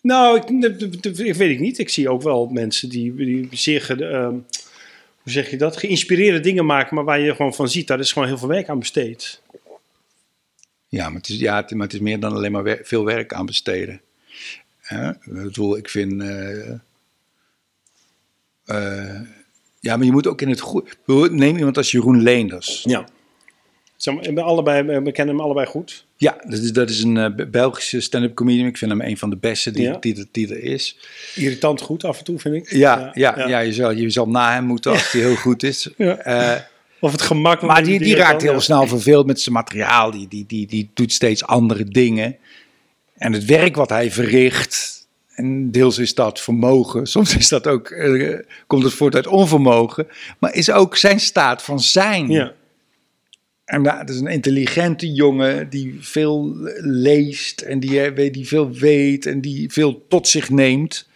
Nou, ik, weet ik niet. Ik zie ook wel mensen die, die zeer, ehm, hoe zeg je dat, geïnspireerde dingen maken, maar waar je gewoon van ziet, daar is gewoon heel veel werk aan besteed. Ja, maar het is, ja, het, maar het is meer dan alleen maar wer- veel werk aan besteden. Hè? Ik bedoel, ik vind... eh, eh, ja, maar je moet ook in het goed... Neem iemand als Jeroen Leenders. Ja. Zeg maar, we, hebben allebei, we kennen hem allebei goed. Ja, dat is, dat is een eh, Belgische stand-up comedian. Ik vind hem een van de beste die, Ja. die, er- die er is. Irritant goed af en toe, vind ik. Ja, ja, ja. je, zal, je zal na hem moeten als hij heel goed is. Eh, Of het gemak. maar die, die raakt heel snel verveeld met zijn materiaal. Die, die, die, die doet steeds andere dingen. En het werk wat hij verricht. En deels is dat vermogen. Soms is dat ook, eh, komt het voort uit onvermogen. Maar is ook zijn staat van zijn. Ja. En nou, dat is een intelligente jongen die veel leest en die, eh, die veel weet en die veel tot zich neemt.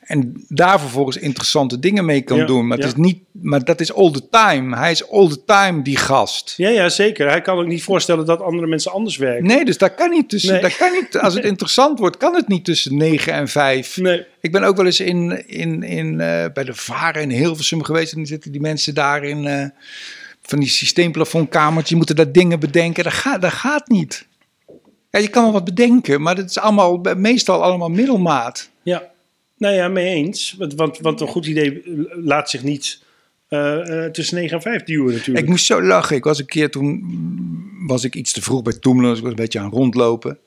En daar vervolgens interessante dingen mee kan Ja, doen. Maar, ja. het is niet, maar dat is all the time. Hij is all the time die gast. Ja, ja, zeker. Hij kan ook niet voorstellen dat andere mensen anders werken. Nee, dus dat kan niet tussen. Nee. Dat kan niet, als het interessant wordt, kan het niet tussen 9 en 5. Nee. Ik ben ook wel eens in, in, in, eh, bij de Varen in Hilversum geweest. En dan zitten die mensen daar in eh, van die systeemplafondkamertjes. Je moet daar dingen bedenken. Dat gaat, dat gaat niet. Ja, je kan wel wat bedenken, maar dat is allemaal, meestal allemaal middelmaat. Ja, nou ja, mee eens. Want, want, want een goed idee laat zich niet eh, eh, tussen 9 en 5 duwen natuurlijk. Ik moest zo lachen. Ik was een keer toen, was ik iets te vroeg bij Toemelen. Dus ik was een beetje aan rondlopen.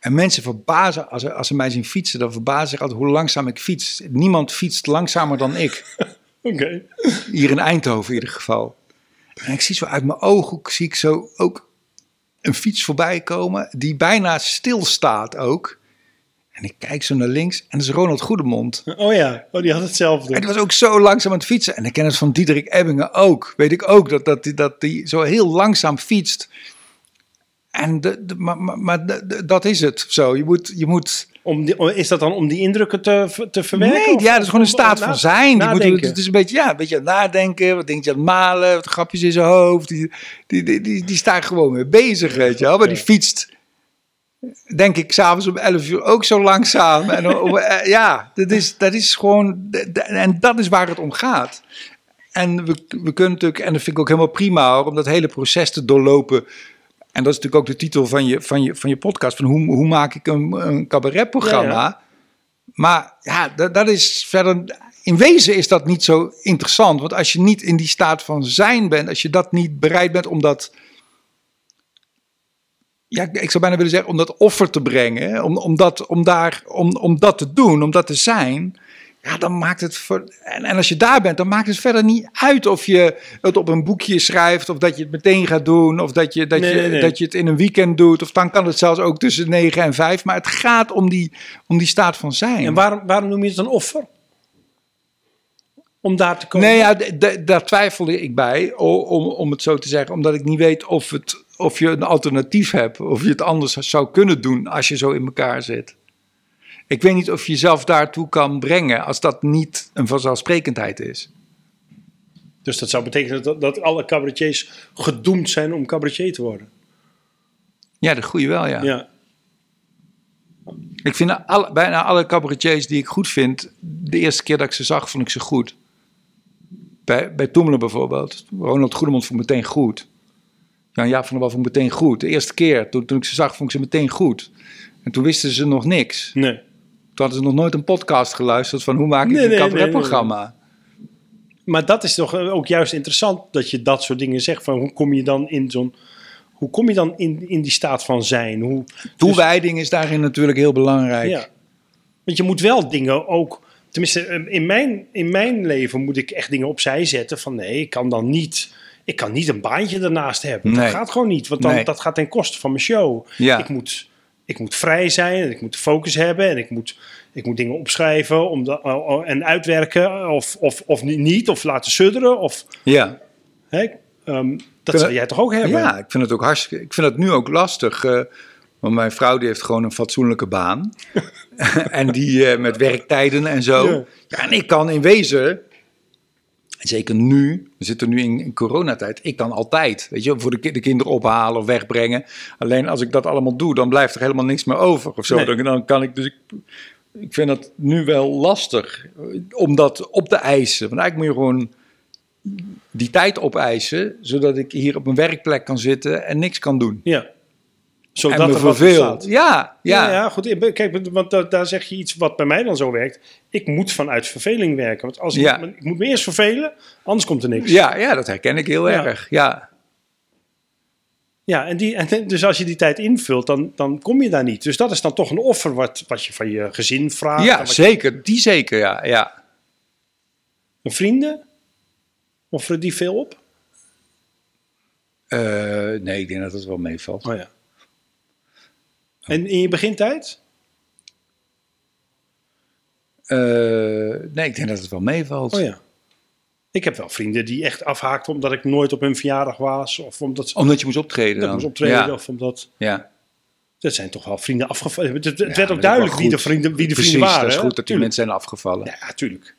En mensen verbazen, als ze, als ze mij zien fietsen, dan verbazen zich altijd hoe langzaam ik fiets. Niemand fietst langzamer dan ik. Oké. Hier in Eindhoven in ieder geval. En ik zie zo uit mijn ooghoek, zie ik zo ook een fiets voorbij komen die bijna stilstaat ook. En ik kijk zo naar links en dat is Ronald Goedemond. Oh ja, oh, die had hetzelfde. En die was ook zo langzaam aan het fietsen. En ik ken het van Diederik Ebbingen ook. Weet ik ook, dat, dat, die, dat die zo heel langzaam fietst. En de, de, maar, maar, maar de- de- dat is het zo. Je moet... Je moet Om die, is dat dan om die indrukken te, te verwerken? nee, of- ja, dat is gewoon een staat van zijn. Die moet, het is een beetje, ja, een beetje aan het nadenken. Wat denk je aan het malen? Wat grapjes in zijn hoofd. Die, die, die, die, die staat gewoon mee bezig, weet je wel. Maar die fietst, denk ik, s'avonds om 11 uur ook zo langzaam. En, om- eh, ja, dat is, dat is gewoon... En dat is waar het om gaat. En we, we kunnen natuurlijk, en dat vind ik ook helemaal prima hoor, om dat hele proces te doorlopen. En dat is natuurlijk ook de titel van je, van je, van je podcast. Van hoe, hoe maak ik een, een cabaretprogramma? Ja, Maar ja, dat, dat is verder. In wezen is dat niet zo interessant. Want als je niet in die staat van zijn bent, als je dat niet bereid bent om dat. Ja, ik zou bijna willen zeggen, om dat offer te brengen. Om, om, dat, om, daar, om, om dat te doen, om dat te zijn. Ja, dan maakt het. En, en als je daar bent, dan maakt het verder niet uit of je het op een boekje schrijft. Of dat je het meteen gaat doen. Of dat je, dat, Nee, je, nee, nee. dat je het in een weekend doet. Of dan kan het zelfs ook tussen 9 en 5. Maar het gaat om die, om die staat van zijn. En waarom, waarom noem je het een offer? Om daar te komen? Nee, ja, daar twijfelde ik bij, om, om het zo te zeggen. Omdat ik niet weet of, het, of je een alternatief hebt. Of je het anders zou kunnen doen als je zo in elkaar zit. Ik weet niet of je jezelf daartoe kan brengen als dat niet een vanzelfsprekendheid is. Dus dat zou betekenen dat, dat alle cabaretiers gedoemd zijn om cabaretier te worden. Ja, de goede wel, ja. Ja. Ik vind alle, bijna alle cabaretiers die ik goed vind, de eerste keer dat ik ze zag, vond ik ze goed. Bij, bij Toemelen bijvoorbeeld. Ronald Goedemond vond ik meteen goed. Jan Jaap van der Wal vond ik meteen goed. De eerste keer, toen, toen ik ze zag, vond ik ze meteen goed. En toen wisten ze nog niks. Nee. Toen hadden ze nog nooit een podcast geluisterd van hoe maak ik Nee, een nee, nee, cabaretprogramma. Maar dat is toch eh, ook juist interessant dat je dat soort dingen zegt. Van hoe kom je dan in zo'n. Hoe kom je dan in, in die staat van zijn? Hoe, Toewijding is daarin natuurlijk heel belangrijk. ja. Want je moet wel dingen ook. Tenminste, eh, in mijn, in mijn leven moet ik echt dingen opzij zetten. Van nee, ik kan dan niet. Ik kan niet een baantje ernaast hebben. Nee. Dat gaat gewoon niet. Want dan, Nee. dat gaat ten koste van mijn show. Ja. Ik, moet, ik moet vrij zijn en ik moet focus hebben. En ik moet, ik moet dingen opschrijven om de, oh, oh, en uitwerken. Of, of, of niet. Of laten sudderen. Of, ja. hè, ehm, dat zou jij toch ook hebben? Ja, ik vind het ook hartstikke. Ik vind het nu ook lastig. eh, want mijn vrouw die heeft gewoon een fatsoenlijke baan. en die eh, met werktijden en zo. Ja. Ja. en ik kan in wezen. Zeker nu, we zitten nu in, in coronatijd. Ik kan altijd, weet je, voor de, ki- de kinderen ophalen of wegbrengen. Alleen als ik dat allemaal doe, dan blijft er helemaal niks meer over of zo. Nee. Dan, dan kan ik dus. Ik, ik vind het nu wel lastig eh, om dat op te eisen. Want eigenlijk moet je gewoon die tijd opeisen, zodat ik hier op mijn werkplek kan zitten en niks kan doen. Ja. Zodat en me er. Ja, ja. Ja, ja, goed. Kijk, want da- daar zeg je iets wat bij mij dan zo werkt. Ik moet vanuit verveling werken. Want als ik, Ja. ik moet me eerst vervelen, anders komt er niks. Ja, ja, dat herken ik heel Ja. erg. Ja. Ja, en die, en dus als je die tijd invult, dan, dan kom je daar niet. Dus dat is dan toch een offer wat, wat je van je gezin vraagt. ja, je- zeker. Die zeker, ja. ja. en vrienden? Offeren die veel op? Eh, nee, ik denk dat het wel meevalt. Oh ja. En in je begintijd? Eh, nee, ik denk dat het wel meevalt. Oh ja. Ik heb wel vrienden die echt afhaakten omdat ik nooit op hun verjaardag was. Of omdat Omdat je moest optreden dan. moest optreden. Ja, Of omdat... ja. Dat zijn toch wel vrienden afgevallen. Het, het Ja, werd ook duidelijk wie de vrienden, wie de Precies, vrienden waren. dat is hè? goed dat die Tuurlijk. mensen zijn afgevallen. Ja, tuurlijk.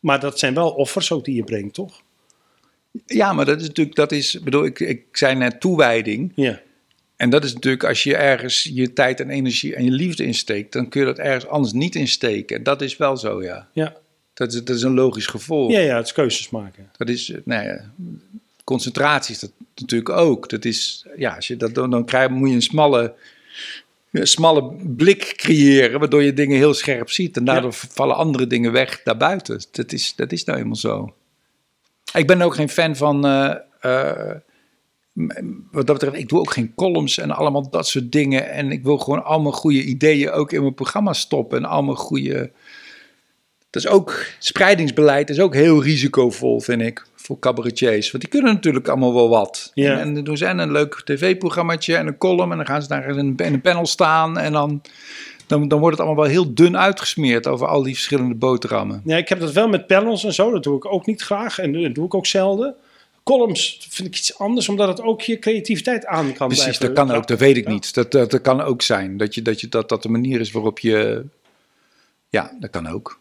Maar dat zijn wel offers ook die je brengt, toch? Ja, maar dat is natuurlijk, dat is, bedoel, ik, ik zei net toewijding. Ja. En dat is natuurlijk, als je ergens je tijd en energie en je liefde insteekt, dan kun je dat ergens anders niet insteken. En dat is wel zo, ja. Ja. Dat is, dat is een logisch gevolg. ja, ja, het is keuzes maken. Dat is, eh, nou ja, concentratie is dat natuurlijk ook. Dat is, ja, als je dat dan, dan krijg, moet je een smalle, een smalle blik creëren, waardoor je dingen heel scherp ziet. En daardoor vallen andere dingen weg daarbuiten. Dat is, dat is nou eenmaal zo. Ik ben ook geen fan van, eh, eh, wat dat betreft, ik doe ook geen columns en allemaal dat soort dingen. En ik wil gewoon allemaal goede ideeën ook in mijn programma stoppen. En allemaal goede... Dat is ook, spreidingsbeleid is ook heel risicovol, vind ik, voor cabaretiers. Want die kunnen natuurlijk allemaal wel wat. Ja. En, en dan doen ze en een leuk tv-programmaatje en een column. En dan gaan ze daar in een, in een panel staan. En dan, dan, dan wordt het allemaal wel heel dun uitgesmeerd over al die verschillende boterhammen. Ja, ik heb dat wel met panels en zo. Dat doe ik ook niet graag. En dat doe ik ook zelden. Columns vind ik iets anders, omdat het ook je creativiteit aan kan Precies, blijven. dat kan ook, dat weet ik Ja. niet. Dat, dat, dat kan ook zijn. Dat, je, dat, je, dat dat de manier is waarop je. Ja, dat kan ook.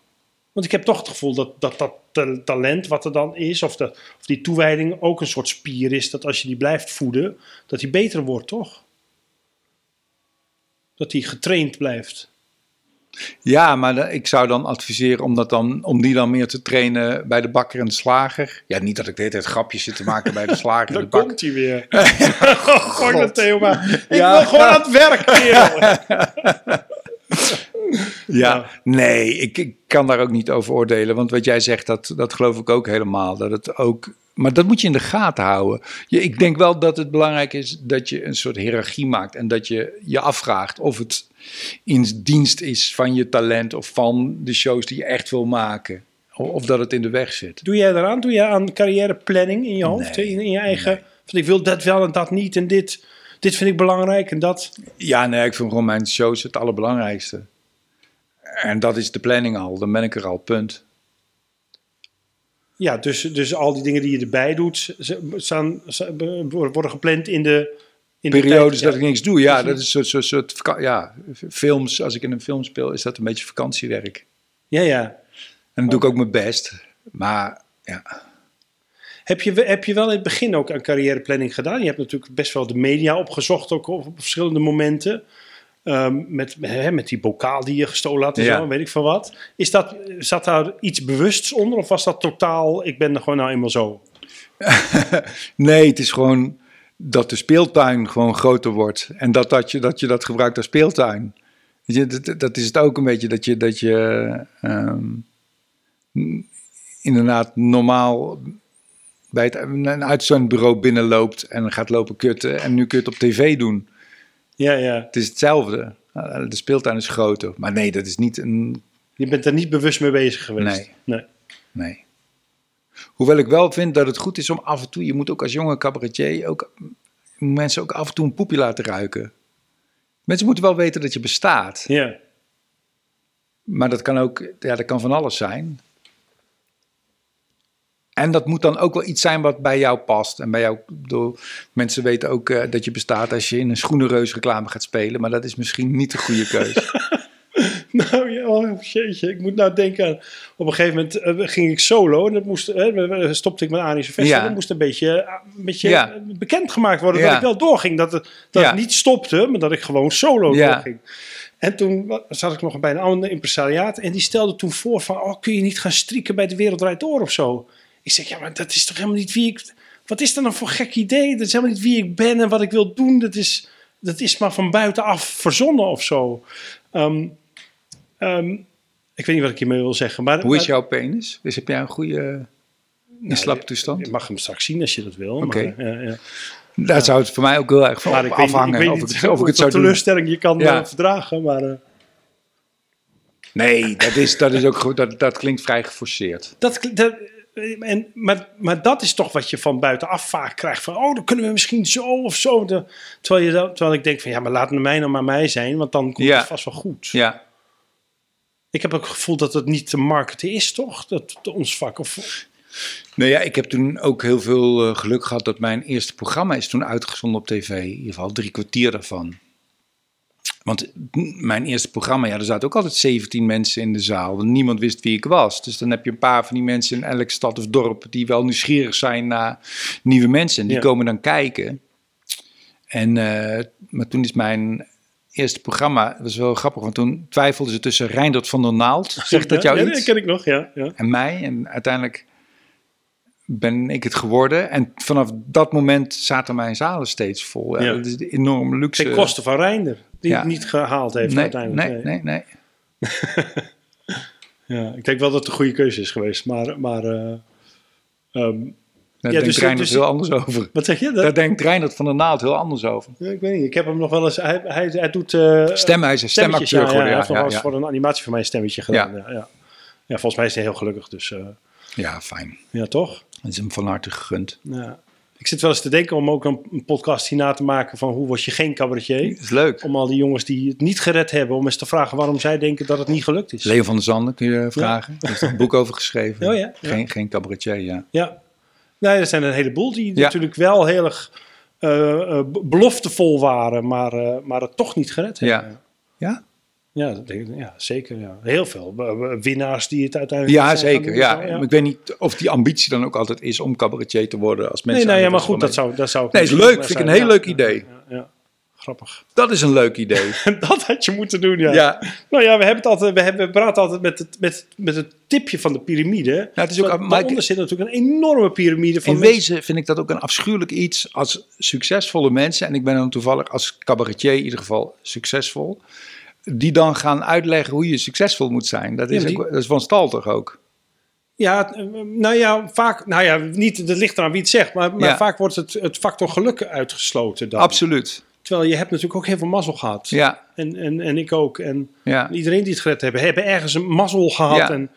Want ik heb toch het gevoel dat dat, dat ta- talent wat er dan is, of, de, of die toewijding ook een soort spier is, dat als je die blijft voeden, dat die beter wordt, toch? Dat die getraind blijft. Ja, maar ik zou dan adviseren om, dat dan, om die dan meer te trainen bij de bakker en de slager. Ja, niet dat ik de hele tijd grapjes zit te maken bij de slager en de Dan komt hij weer. Gooi dat maar. Ik Ja. wil gewoon aan het werk. Ja, nee, ik, ik kan daar ook niet over oordelen. Want wat jij zegt, dat, dat geloof ik ook helemaal. Dat het ook, maar dat moet je in de gaten houden. Je, ik denk wel dat het belangrijk is dat je een soort hiërarchie maakt. En dat je je afvraagt of het in dienst is van je talent of van de shows die je echt wil maken. Of dat het in de weg zit. Doe jij daaraan? Doe jij aan carrièreplanning in je hoofd? Nee. in, in je eigen... Van ik wil dat wel en dat niet en dit. Dit vind ik belangrijk en dat. Ja, nee, ik vind gewoon mijn shows het allerbelangrijkste. En dat is de planning al. Dan ben ik er al, punt. Ja, dus, dus al die dingen die je erbij doet, staan, worden gepland in de... In de periodes dat ik niks doe. Ja, dat is een soort, soort, ja, films. Als ik in een film speel, is dat een beetje vakantiewerk. Ja, ja. En dan doe ik ook mijn best. Maar ja, Heb je, heb je wel in het begin ook aan carrièreplanning gedaan? Je hebt natuurlijk best wel de media opgezocht, ook op verschillende momenten. Ehm, met, hè, met die bokaal die je gestolen had en Ja. zo, weet ik van wat. Is dat, zat daar iets bewusts onder of was dat totaal, ik ben er gewoon nou eenmaal zo? nee, het is gewoon dat de speeltuin gewoon groter wordt. En dat, dat, je, dat je dat gebruikt als speeltuin. Je, dat, dat is het ook een beetje dat je, dat je ehm, inderdaad normaal bij het, een uitzendbureau binnenloopt en gaat lopen kutten. En nu kun je het op tv doen. Ja, ja. Het is hetzelfde. Uh, De speeltuin is groter. Maar nee, dat is niet een. Je bent er niet bewust mee bezig geweest. Nee. nee. Nee. Hoewel ik wel vind dat het goed is om af en toe. Je moet ook als jonge cabaretier ook mensen ook af en toe een poepje laten ruiken. Mensen moeten wel weten dat je bestaat. Ja. Maar dat kan ook, ja, dat kan van alles zijn. En dat moet dan ook wel iets zijn wat bij jou past. En bij jou, bedoel, mensen weten ook eh, dat je bestaat als je in een schoenenreus reclame gaat spelen. Maar dat is misschien niet de goede keuze. Nou ja, oh, jeetje, ik moet nou denken aan... Op een gegeven moment eh, ging ik solo en dat moest, eh, stopte ik met Anische Festival. Ja. Dat moest een beetje, een beetje Ja. bekendgemaakt worden Ja. dat ik wel doorging. Dat, het, dat niet stopte, maar dat ik gewoon solo doorging. En toen zat ik nog bij een ander impresariaat en die stelde toen voor van... Oh, kun je niet gaan strikken bij de Wereld Draait Door of zo? Ik zeg, ja, maar dat is toch helemaal niet wie ik... Wat is dat nou voor gek idee? Dat is helemaal niet wie ik ben en wat ik wil doen. Dat is, dat is maar van buitenaf verzonnen of zo. Ehm, ehm, ik weet niet wat ik hiermee wil zeggen. Maar, Hoe is jouw penis? Dus heb jij een goede in slappe toestand? Je mag hem straks zien als je dat wil. Oké. Maar, ja, ja. Daar zou het voor mij ook heel erg van maar ik weet, niet- afhangen. ik weet of, niet ik, of ik het zou doen. teleurstelling je kan Ja. eh, verdragen. Maar eh, Nee, dat, is, dat, is ook, goed. dat, dat klinkt vrij geforceerd. dat, dat, eh, en, maar, maar dat is toch wat je van buitenaf vaak krijgt. Van, oh, dan kunnen we misschien zo of zo. De- terwijl, je, terwijl ik denk van, ja, maar laat mij nou maar mij zijn. Want dan komt Ja. het vast wel goed. Ja, Ik heb ook het gevoel dat het niet te marketen is, toch? Dat, dat ons vak. Of, Nou ja, ik heb toen ook heel veel eh, geluk gehad dat mijn eerste programma is toen uitgezonden op tv. In ieder geval drie kwartier daarvan. Want mijn eerste programma, ja, er zaten ook altijd 17 mensen in de zaal. Want niemand wist wie ik was. Dus dan heb je een paar van die mensen in elke stad of dorp die wel nieuwsgierig zijn naar nieuwe mensen. En die Ja. komen dan kijken. En, eh, maar toen is mijn eerste programma, dat was wel grappig, want toen twijfelden ze tussen Reindert van der Naald, zegt dat jou ja, iets? Ja, ken ik nog, ja. ja. en mij. En uiteindelijk ben ik het geworden. En vanaf dat moment zaten mijn zalen steeds vol. Ja, Ja. Dat is een enorme luxe. Ten koste van Reinder, die Ja. het niet gehaald heeft nee, uiteindelijk. nee, nee, nee. Ja, ik denk wel dat het een goede keuze is geweest. Maar, maar eh, ehm, Daar Ja, denkt dus- dus- heel anders over. wat zeg je? Dat, Daar denkt Reinhard van der Naald heel anders over. Ja, ik weet niet. Ik heb hem nog wel eens. Hij, hij, hij doet. eh Stem, hij is een stemacteur ja, ja, geworden. hij Ja, heeft nog ja, wel eens ja. voor een animatie van mij een stemmetje gedaan. Ja. Ja, ja. volgens mij is hij heel gelukkig. Dus eh, Ja, fijn. ja, toch? Dat is hem van harte gegund. Ja. Ik zit wel eens te denken om ook een, podcast hierna te maken van hoe word je geen cabaretier. Dat is leuk. Om al die jongens die het niet gered hebben, om eens te vragen waarom zij denken dat het niet gelukt is. Leon van der Zanden kun je vragen. Is er een boek over geschreven. Oh ja, ja. Geen, geen cabaretier, ja. Ja. Nee, er zijn een heleboel die Ja. natuurlijk wel heel erg eh, eh, beloftevol waren, maar, eh, maar het toch niet gered hebben. Ja. Ja? Ja, dat denk ik, ja zeker. Ja. Heel veel winnaars die het uiteindelijk Ja, zeker. Ja. ik weet niet of die ambitie dan ook altijd is om cabaretier te worden als mensen. Nee, nee, ja, maar goed, dat zou, dat zou Nee, is leuk. Vind ik een heel leuk idee. Ja, ja. Grappig. Dat is een leuk idee. dat had je moeten doen, ja. Ja. Nou ja, we hebben het altijd, we, hebben, we praten altijd met het, met, met het tipje van de piramide. het is ook- Maar ik- daaronder zit natuurlijk een enorme piramide van In mensen. wezen vind ik dat ook een afschuwelijk iets als succesvolle mensen, en ik ben dan toevallig als cabaretier in ieder geval succesvol, die dan gaan uitleggen hoe je succesvol moet zijn. Dat is, Ja, die- ook, dat is van stal toch ook? Ja, eh, nou ja, vaak, nou ja, niet, dat ligt eraan wie het zegt, maar, maar Ja. vaak wordt het, het factor geluk uitgesloten dan. Absoluut. Terwijl je hebt natuurlijk ook heel veel mazzel gehad. Ja, En, en, en ik ook. En ja. iedereen die het gered hebben, hebben ergens een mazzel gehad. Ja. En,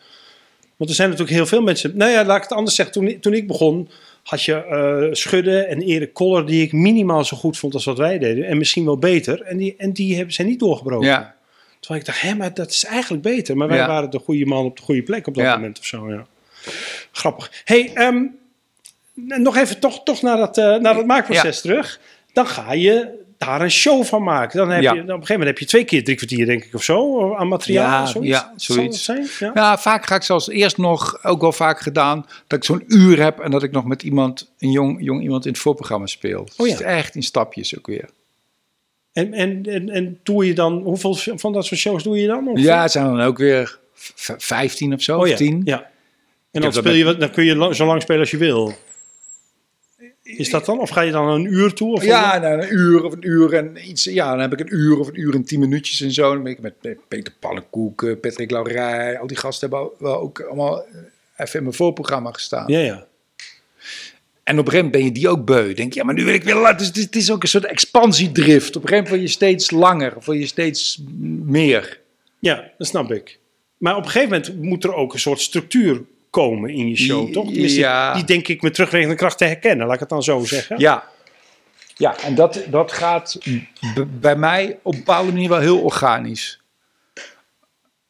want er zijn natuurlijk heel veel mensen. Nou ja, laat ik het anders zeggen. Toen, toen ik begon, had je eh Schudde en Erik Koller, die ik minimaal zo goed vond als wat wij deden. En misschien wel beter. En die, en die hebben, zijn niet doorgebroken. ja. Terwijl ik dacht, hé, maar dat is eigenlijk beter. Maar wij Ja. waren de goede man op de goede plek op dat Ja. moment of zo. Ja. Grappig. hey, ehm, nog even toch, toch naar, dat, eh, naar dat maakproces terug. Dan ga je daar een show van maken. Dan heb Ja. je, op een gegeven moment heb je twee keer drie kwartier, denk ik, of zo, aan materiaal. Ja, zoiets. ja, zoiets. zijn? Ja. Ja, vaak ga ik zelfs eerst nog, ook wel vaak gedaan, dat ik zo'n uur heb en dat ik nog met iemand, een jong, jong iemand in het voorprogramma speel. Oh ja. echt in stapjes ook weer. En, en, en, en doe je dan, hoeveel van dat soort shows doe je dan? Of- Ja, het zijn dan ook weer v- 15 of zo, oh, ja. of 10. Ja. En dan, speel je, dan kun je lang- zo lang spelen als je wil. Is dat dan? Of ga je dan een uur toe? Of Ja, nou, een uur of een uur en iets. Ja, dan heb ik een uur of een uur en tien minuutjes en zo. Dan ben ik met Peter Pannenkoek, eh, Patrick Laurij, al die gasten hebben wel ook allemaal eh, even in mijn voorprogramma gestaan. Ja, ja. En op een gegeven moment ben je die ook beu. Denk je, ja, maar nu wil ik weer laten. Dus het, is, ook een soort expansiedrift. Op een gegeven moment word je steeds langer, of word je steeds meer. Ja, dat snap ik. Maar op een gegeven moment moet er ook een soort structuur komen in je show, toch? Ja. Die denk ik met terugwerkende kracht te herkennen, laat ik het dan zo zeggen. Ja. Ja, en dat, dat gaat bij mij op een bepaalde manier wel heel organisch.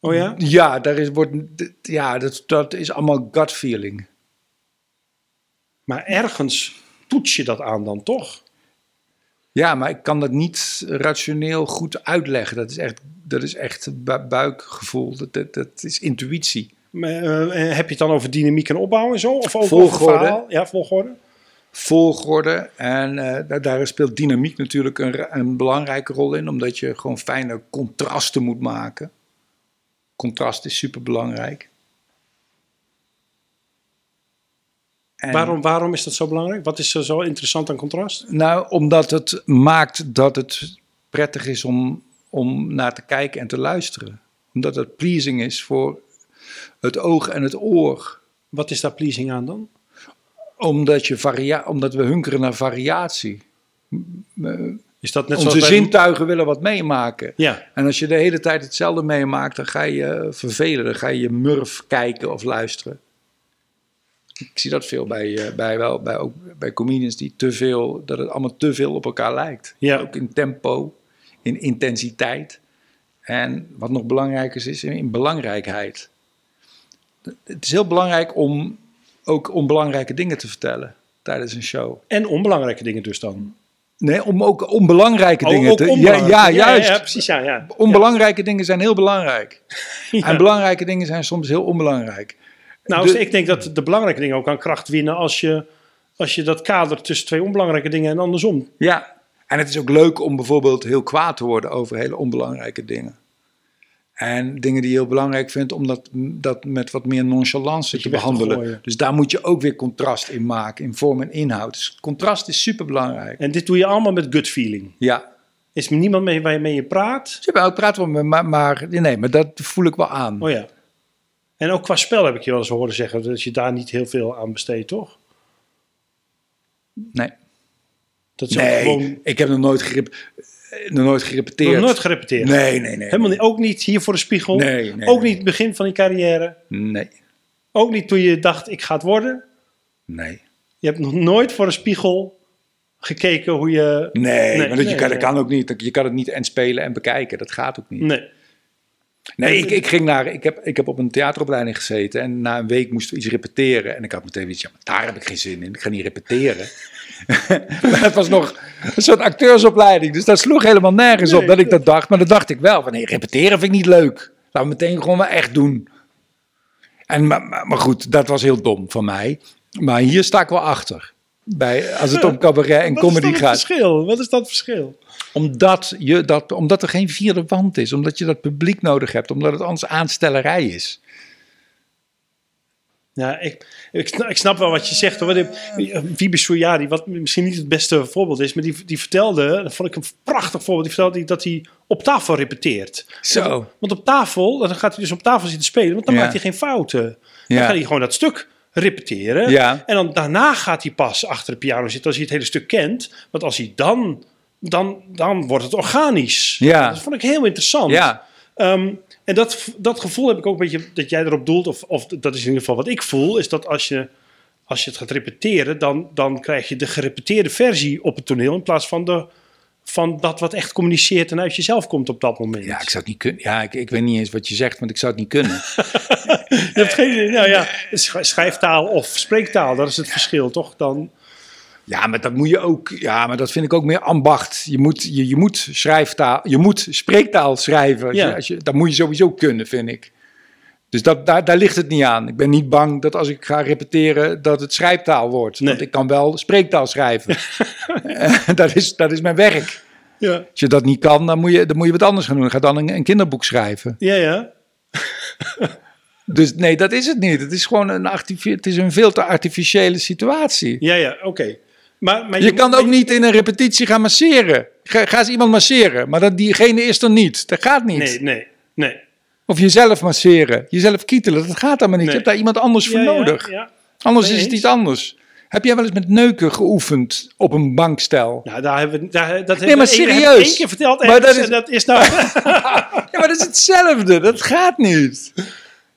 Oh ja? Ja, daar is, wordt, ja dat, dat is allemaal gut feeling. Maar ergens toets je dat aan dan toch? Ja, maar ik kan dat niet rationeel goed uitleggen. Dat is echt, dat is echt bu- buikgevoel. Dat, dat, dat is intuïtie. Maar, eh, heb je het dan over dynamiek en opbouw en zo? Of over Volgorde. verhaal? Ja, volgorde. Volgorde. En eh, daar, daar speelt dynamiek natuurlijk een, een belangrijke rol in. Omdat je gewoon fijne contrasten moet maken. Contrast is super belangrijk. Waarom, waarom is dat zo belangrijk? Wat is er zo interessant aan contrast? Nou, omdat het maakt dat het prettig is om, om naar te kijken en te luisteren. Omdat het pleasing is voor het oog en het oor. Wat is daar pleasing aan dan? Omdat, je varia omdat we hunkeren naar variatie. Is dat net Onze zoals bij- zintuigen willen wat meemaken. Ja, En als je de hele tijd hetzelfde meemaakt, dan ga je vervelen. Dan ga je murf kijken of luisteren. Ik zie dat veel bij, eh, bij, wel, bij, ook bij comedians die te veel, dat het allemaal te veel op elkaar lijkt. Ja. Ook in tempo, in intensiteit. En wat nog belangrijker is, in belangrijkheid. Het is heel belangrijk om ook onbelangrijke dingen te vertellen tijdens een show. en onbelangrijke dingen dus dan. Nee, om ook onbelangrijke Oh, dingen ook te... Ja, ja, juist. Ja, precies, ja. ja. Onbelangrijke dingen zijn heel belangrijk. En belangrijke dingen zijn soms heel onbelangrijk. Nou, De- dus ik denk dat de belangrijke dingen ook aan kracht winnen als je, als je dat kader tussen twee onbelangrijke dingen en andersom. Ja, en het is ook leuk om bijvoorbeeld heel kwaad te worden over hele onbelangrijke dingen. En dingen die je heel belangrijk vindt, om dat, dat met wat meer nonchalance te behandelen. Dus daar moet je ook weer contrast in maken, in vorm en inhoud. Dus contrast is super belangrijk. En dit doe je allemaal met gut feeling. Ja, Is er niemand mee, waarmee je praat? Jawel, ik praat wel maar, maar nee, maar dat voel ik wel aan. Oh ja. En ook qua spel heb ik je wel eens horen zeggen dat je daar niet heel veel aan besteedt, toch? Nee, Dat is ook nee gewoon ik heb nog nooit, eh, nog nooit gerepeteerd. nog nooit gerepeteerd. Nee, nee, nee. Helemaal niet. Ook niet hier voor de spiegel. Nee, nee, ook nee. niet het begin van je carrière. Nee, Ook niet toen je dacht, ik ga het worden. nee. Je hebt nog nooit voor een spiegel gekeken hoe je... Nee, Nee, maar dat, je dat kan ook niet. Je kan het niet en spelen en bekijken. Dat gaat ook niet. Nee. Nee, ik, ik ging naar. Ik heb, ik heb op een theateropleiding gezeten. En na een week moesten we iets repeteren. En ik had meteen iets. Ja, maar daar heb ik geen zin in. Ik ga niet repeteren. Maar het was nog een soort acteursopleiding. Dus dat sloeg helemaal nergens op Nee, dat ik dat dacht. Maar dat dacht ik wel. Van nee, repeteren vind ik niet leuk. Laten we meteen gewoon wel echt doen. En, maar, maar, maar goed, dat was heel dom van mij. Maar hier sta ik wel achter. Bij, als het om cabaret en Wat comedy is dan het gaat. verschil? Wat is dat verschil? Omdat, je dat, omdat er geen vierde wand is. Omdat je dat publiek nodig hebt. Omdat het anders aanstellerij is. Ja, ik, ik, snap- ik snap wel wat je zegt. Hoor. Wiebe Soujari, wat misschien niet het beste voorbeeld is, maar die, die vertelde, dat vond ik een prachtig voorbeeld, die vertelde dat hij op tafel repeteert. Zo. Want op tafel, dan gaat hij dus op tafel zitten spelen, want dan Ja. maakt hij geen fouten. Dan Ja. gaat hij gewoon dat stuk repeteren. Ja. En dan daarna gaat hij pas achter de piano zitten als hij het hele stuk kent. Want als hij dan, dan, dan wordt het organisch. Ja. Dat vond ik heel interessant. Ja. Ehm, en dat, dat gevoel heb ik ook een beetje dat jij erop doelt, of, of dat is in ieder geval wat ik voel, is dat als je, als je het gaat repeteren, dan, dan krijg je de gerepeteerde versie op het toneel in plaats van, de, van dat wat echt communiceert en uit jezelf komt op dat moment. Ja, ik zou het niet kunnen. Ja, ik, ik weet niet eens wat je zegt, want ik zou het niet kunnen. Je hebt geen idee. Nou ja, sch- schrijftaal of spreektaal, dat is het verschil, toch? Dan, Ja, maar dat moet je ook. Ja, maar dat vind ik ook meer ambacht. Je moet, je, je moet schrijftaal, je moet spreektaal schrijven. Als Ja. je, als je, dat moet je sowieso kunnen, vind ik. Dus dat, daar, daar ligt het niet aan. Ik ben niet bang dat als ik ga repeteren, dat het schrijftaal wordt. Nee. Want ik kan wel spreektaal schrijven. Dat, is, dat is mijn werk. ja. Als je dat niet kan, dan moet je, dan moet je wat anders gaan doen. Ga dan een, een kinderboek schrijven. Ja, ja. Dus nee, dat is het niet. Het is gewoon een, het is een veel te artificiële situatie. Ja, ja, oké. Maar, maar Je kan moet- ook niet in een repetitie gaan masseren. Ga, ga eens iemand masseren, maar dat, diegene is er niet. Dat gaat niet. Nee, nee, nee. Of jezelf masseren, jezelf kietelen, dat gaat allemaal niet. Nee. Je hebt daar iemand anders voor Ja, nodig. Ja, Anders is het iets anders. Heb jij wel eens met neuken geoefend op een bankstel? Nou, daar hebben we, daar, dat Nee, maar serieus. één keer verteld. Maar dat is- en dat is nou... Ja, maar dat is hetzelfde. Dat gaat niet.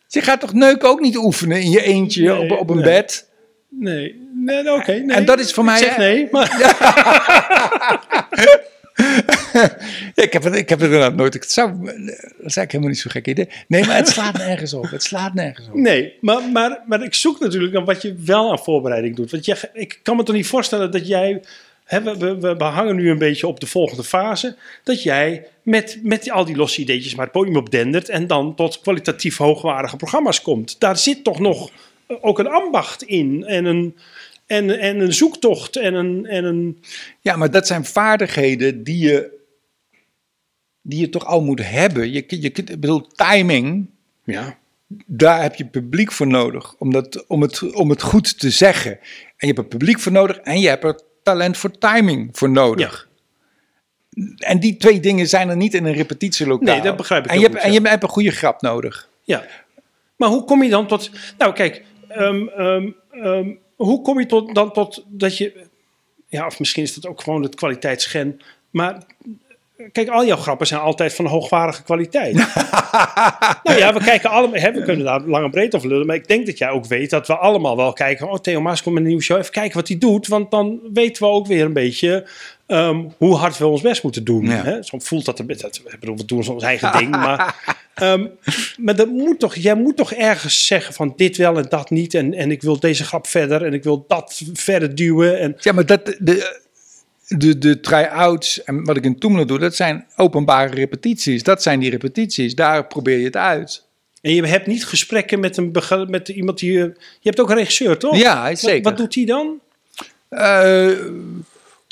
Je gaat toch neuken ook niet oefenen in je eentje Nee, op, op een nee. bed? Nee, nee oké. nee. En dat is voor Ik mij- zeg nee, maar... Ja, ik, heb het, ik heb het inderdaad nooit. Het zou, dat is eigenlijk helemaal niet zo'n gek idee. Nee, maar het slaat nergens op. Het slaat nergens op. Nee, maar, maar, maar ik zoek natuurlijk naar wat je wel aan voorbereiding doet. Want jij, ik kan me toch niet voorstellen dat jij... Hè, we, we, we hangen nu een beetje op de volgende fase. Dat jij met, met al die losse ideetjes maar het podium op dendert... en dan tot kwalitatief hoogwaardige programma's komt. Daar zit toch nog eh, ook een ambacht in. En een, en, en een zoektocht en een... En een Ja, maar dat zijn vaardigheden die je, die je toch al moet hebben. Je, je, ik bedoel, timing, ja, daar heb je publiek voor nodig. Om, dat, om, het, om het goed te zeggen. En je hebt er publiek voor nodig en je hebt er talent voor timing voor nodig. En die twee dingen zijn er niet in een repetitielokaal. Nee, dat begrijp ik En je hebt, en ja. je hebt een goede grap nodig. Ja, maar hoe kom je dan tot... Nou, kijk, ehm, hoe kom je tot, dan tot dat je... Ja, of misschien is dat ook gewoon het kwaliteitsgen. Maar kijk, al jouw grappen zijn altijd van hoogwaardige kwaliteit. nou ja, we kijken allemaal... Hè, we kunnen daar lang en breed over lullen. Maar ik denk dat jij ook weet dat we allemaal wel kijken... Oh, Theo Maas komt met een nieuwe show. Even kijken wat hij doet. Want dan weten we ook weer een beetje... ehm, hoe hard we ons best moeten doen. Ja. Hè? Zo voelt dat een beetje. dat- Ik bedoel, we doen ons eigen ding. Maar Ehm, maar dat moet toch, jij moet toch ergens zeggen van dit wel en dat niet. En, en ik wil deze grap verder en ik wil dat verder duwen. En, Ja, maar dat, de, de, de try-outs en wat ik in Toemelen doe, dat zijn openbare repetities. Dat zijn die repetities. Daar probeer je het uit. en je hebt niet gesprekken met, een met iemand die... eh, Je hebt ook een regisseur, toch? Ja, Wat, zeker. wat doet hij dan? Eh,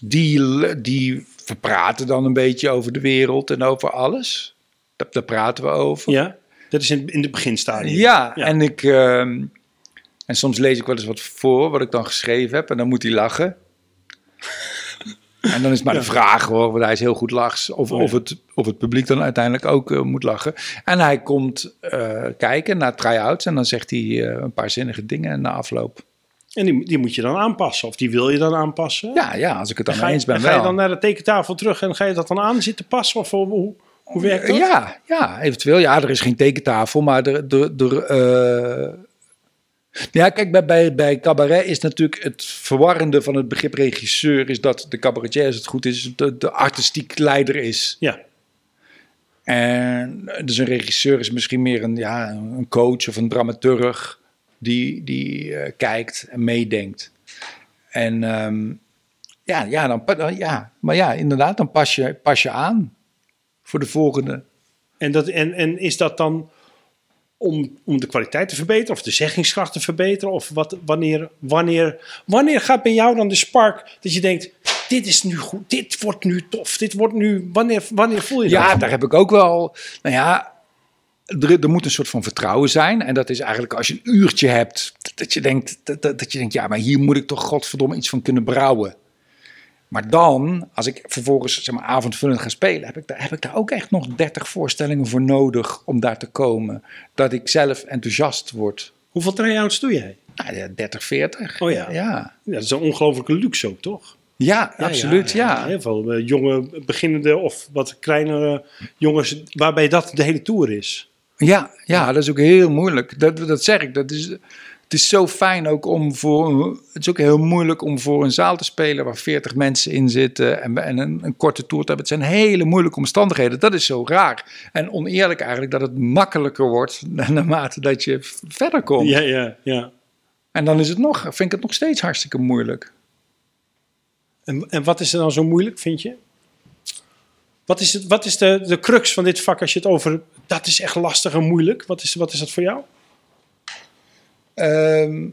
die, die verpraten dan een beetje over de wereld en over alles. Daar, daar praten we over. Ja, dat is in, in de beginstadium. Ja, Ja. en ik. ehm, en soms lees ik wel eens wat voor, wat ik dan geschreven heb, en dan moet hij lachen. En dan is maar de vraag hoor, want hij is heel goed lachs, of, Oh ja. of, het, of het publiek dan uiteindelijk ook eh, moet lachen. En hij komt eh, kijken naar try-outs en dan zegt hij eh, een paar zinnige dingen na afloop. En die, die moet je dan aanpassen. Of die wil je dan aanpassen. Ja, ja, als ik het dan ga, eens ben en ga je dan naar de tekentafel terug en ga je dat dan aan zitten passen? Of hoe, hoe, werkt dat? Ja, ja, eventueel. Ja, er is geen tekentafel, maar er, er, er, Ja, kijk, bij, bij, bij cabaret is natuurlijk het verwarrende van het begrip regisseur... is dat de cabaretier, als het goed is, de, de artistiek leider is. Ja. En dus een regisseur is misschien meer een, ja, een coach of een dramaturg... die, die eh, kijkt en meedenkt. En ehm, ja, ja, dan- ja, maar ja, inderdaad, dan pas je, pas je aan voor de volgende. En, dat, en, en is dat dan om, om de kwaliteit te verbeteren of de zeggingskracht te verbeteren? Of wat, wanneer, wanneer, wanneer gaat bij jou dan de spark dat je denkt: dit is nu goed, dit wordt nu tof, dit wordt nu. Wanneer, wanneer voel je Ja, dat? daar heb ik ook wel. Nou ja, er, er moet een soort van vertrouwen zijn. En dat is eigenlijk als je een uurtje hebt, dat je denkt, dat, dat, dat je denkt ja, maar hier moet ik toch godverdomme iets van kunnen brouwen. Maar dan, als ik vervolgens zeg maar, avondvullend ga spelen, heb ik, daar, heb ik daar ook echt nog 30 voorstellingen voor nodig om daar te komen. Dat ik zelf enthousiast word. Hoeveel try-outs doe jij? Nou, ja, 30, 40. Oh ja. Ja, Ja, dat is een ongelofelijke luxe ook, toch? ja, absoluut. Ja, Heel veel eh, jonge, beginnende of wat kleinere jongens, waarbij dat de hele tour is. Ja, ja, dat is ook heel moeilijk. Dat, dat zeg ik. Dat is, het is zo fijn ook om voor. Het is ook heel moeilijk om voor een zaal te spelen waar 40 mensen in zitten en, en een, een korte tour te hebben. Het zijn hele moeilijke omstandigheden. Dat is zo raar. En oneerlijk eigenlijk dat het makkelijker wordt naarmate dat je verder komt. Ja, ja, ja. En dan is het nog, vind ik het nog steeds hartstikke moeilijk. En, en wat is er dan zo moeilijk, vind je? Wat is, het, wat is de, de crux van dit vak als je het over... Dat is echt lastig en moeilijk. Wat is, wat is dat voor jou? Ehm,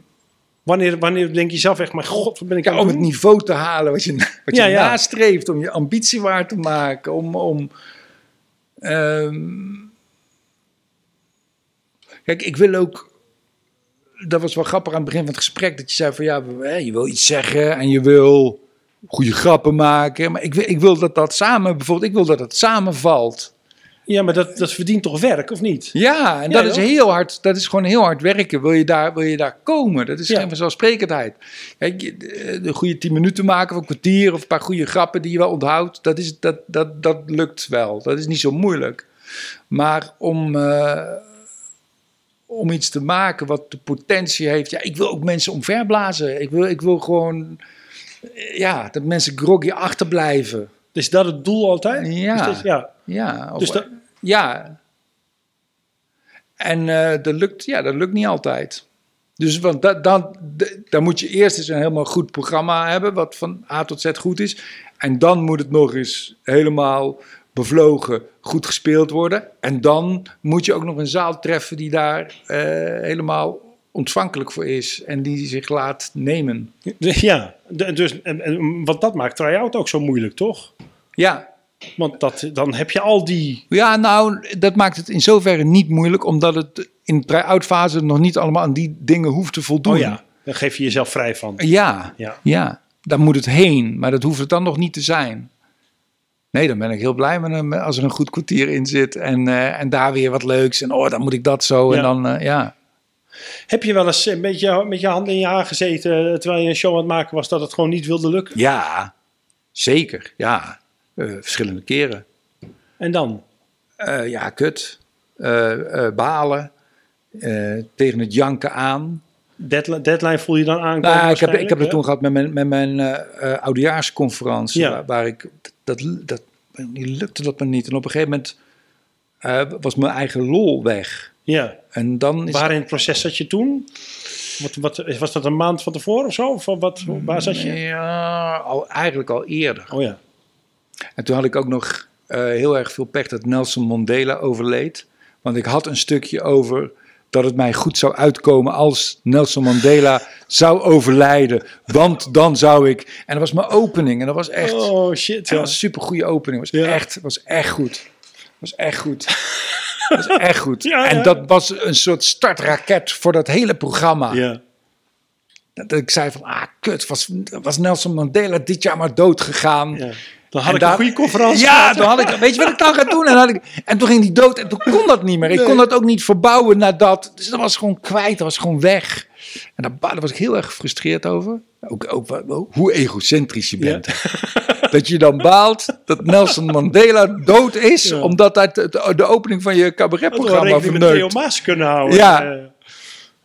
Wanneer, wanneer denk je zelf echt, maar god, wat ben ik ja, aan om het niveau te halen wat je, wat je Ja, nastreeft, om je ambitie waar te maken, om. om ehm, kijk, ik wil ook. Dat was wel grappig aan het begin van het gesprek, dat je zei van ja, je wil iets zeggen en je wil goede grappen maken, maar ik wil, ik wil dat dat samen, bijvoorbeeld, ik wil dat het samenvalt. Ja, maar dat, dat verdient toch werk, of niet? Ja, en Ja, dat is heel hard. Dat is gewoon heel hard werken. Wil je daar, wil je daar komen? Dat is Ja. geen vanzelfsprekendheid. Kijk, je- de, de goede tien minuten maken of een kwartier of een paar goede grappen die je wel onthoudt, dat, is, dat, dat, dat lukt wel. Dat is niet zo moeilijk. Maar om, eh, om iets te maken wat de potentie heeft. Ja, ik wil ook mensen omverblazen. Ik wil, ik wil gewoon. eh, Ja, dat mensen groggy achterblijven. Is dat het doel altijd? Ja. Dit- ja. Ja, of- Dus dat- ja. En eh, dat, lukt, ja, dat lukt niet altijd. Dus want dat, dan, dan moet je eerst eens een helemaal goed programma hebben, wat van A tot Z goed is. En dan moet het nog eens helemaal bevlogen goed gespeeld worden. En dan moet je ook nog een zaal treffen die daar eh, helemaal ontvankelijk voor is en die zich laat nemen. Ja, dus, en, en, want dat maakt try-out ook zo moeilijk, toch? Ja, Want dat, dan heb je al die... Ja, nou, dat maakt het in zoverre niet moeilijk, omdat het in de try-out fase nog niet allemaal aan die dingen hoeft te voldoen. Oh ja, dan geef je jezelf vrij van. Ja, Ja. ja, daar moet het heen, maar dat hoeft het dan nog niet te zijn. Nee, dan ben ik heel blij met hem als er een goed kwartier in zit en, eh, en daar weer wat leuks. En oh, dan moet ik dat zo. Ja. En dan, eh, ja. Heb je wel eens een beetje met je handen in je haar gezeten eh, terwijl je een show aan het maken was dat het gewoon niet wilde lukken? Ja, zeker. Ja, Eh, verschillende keren. En dan? Eh, ja, kut. Eh, balen. Tegen het janken aan. Deadline, deadline voel je dan aan? Nou, ik heb, ik heb het toen gehad met mijn, met mijn oudejaarsconferentie, Ja. waar, waar ik, dat, dat, die lukte dat me niet. En op een gegeven moment was mijn eigen lol weg. Ja. En dan is Waar in het proces zat je toen? Wat, wat, was dat een maand van tevoren of zo? Of wat, waar zat je? Ja, al, eigenlijk al eerder. Oh ja. En toen had ik ook nog eh, heel erg veel pech dat Nelson Mandela overleed. Want ik had een stukje over dat het mij goed zou uitkomen als Nelson Mandela zou overlijden. Want dan zou ik... En dat was mijn opening. En dat was echt... Oh shit. Ja. was een super goede opening. Het was, Ja. echt, was echt goed. Was echt goed. Was echt goed. Ja. En dat was een soort startraket voor dat hele programma. ja. Dat ik zei van, ah kut, was, was Nelson Mandela dit jaar maar dood gegaan. Dan had En ik daar- een goede conferentie Ja, dan had ik, weet je wat ik dan ga doen? En, had ik, en toen ging die dood en toen kon dat niet meer. Ik Nee. kon dat ook niet verbouwen naar dat. Dus dat was gewoon kwijt, dat was gewoon weg. En daar, daar was ik heel erg gefrustreerd over. Ook, ook hoe egocentrisch je bent. Dat je dan baalt dat Nelson Mandela dood is, Ja. omdat dat de, de opening van je Had wel cabaretprogramma rekening met Theo verneukt. Maas kunnen houden. Ja. Eh,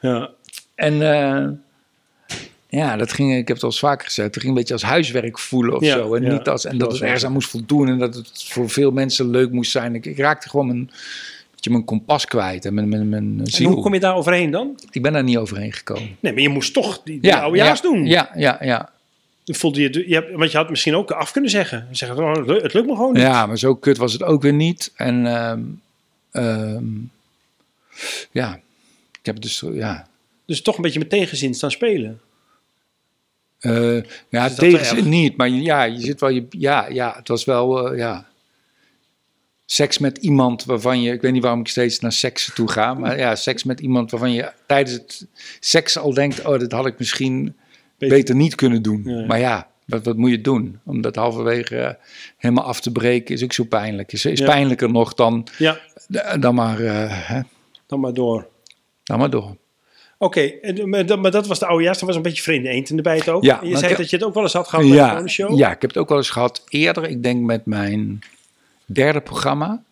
ja. En eh, ja, dat ging, ik heb het al eens vaker gezegd, het ging een beetje als huiswerk voelen of Ja, zo. En, ja, niet als, en dat het ergens aan moest voldoen en dat het voor veel mensen leuk moest zijn. Ik, ik raakte gewoon mijn, beetje mijn kompas kwijt en mijn, mijn, mijn En ziel. hoe kom je daar overheen dan? Ik ben daar niet overheen gekomen. Nee, maar je moest toch die, die oudejaars ja, doen. Ja, ja, ja. Voelde je, je hebt, want je had misschien ook af kunnen zeggen. Zeggen, oh, het lukt- het lukt me gewoon niet. Ja, maar zo kut was het ook weer niet. En ehm, ehm, ja, ik heb dus, ja, Dus toch een beetje met tegenzin staan spelen. Eh, ja, Is tegenzin niet, maar ja, je zit wel, je, ja, ja, het was wel, eh, ja, seks met iemand waarvan je, ik weet niet waarom ik steeds naar seks toe ga, maar ja, seks met iemand waarvan je tijdens het seks al denkt, oh, dat had ik misschien Beter- beter, niet kunnen doen. Ja. Maar ja, wat, wat moet je doen? Om dat halverwege helemaal af te breken is ook zo pijnlijk. Is, is Ja. pijnlijker nog dan, Ja, dan maar, eh, hè, dan maar door. dan maar door. Oké, maar, dat- was de oudejaars. Dat was een beetje vreemde eend in de bijt ook. Ja, je zei ik- dat je het ook wel eens had gehad bij de show. ja, ik heb het ook wel eens gehad eerder. Ik denk met mijn derde programma.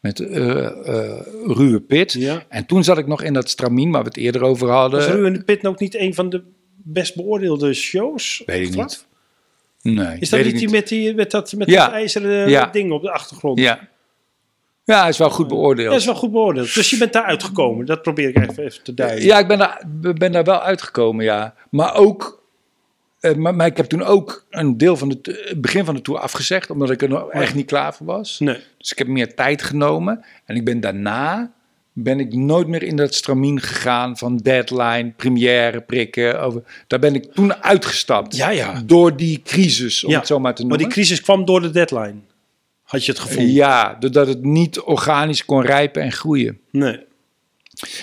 Met eh eh, Ruwe Pit. Ja. En toen zat ik nog in dat stramien waar we het eerder over hadden. Was Ruwe Pit ook niet een van de best beoordeelde shows? Weet ik niet. Nee, Is dat niet die met, die, met dat, met Ja. dat ijzeren Ja. ding op de achtergrond? Ja. Ja, is wel goed beoordeeld. Dat is wel goed beoordeeld. Dus je bent daar uitgekomen. Dat probeer ik even, even te duiden. Ja, ik ben daar, ben daar wel uitgekomen, ja. Maar ook... eh, maar, maar ik heb toen ook een deel van het begin van de tour afgezegd, omdat ik er nog echt niet klaar voor was. Nee. Dus ik heb meer tijd genomen. En ik ben daarna ben ik nooit meer in dat stramien gegaan van deadline, première, prikken. Over. Daar ben ik toen uitgestapt. Ja, ja. Door die crisis, om Ja, het zo maar te Maar noemen. die crisis kwam door de deadline. Had je het gevoel? Ja, doordat het niet organisch kon rijpen en groeien. Nee.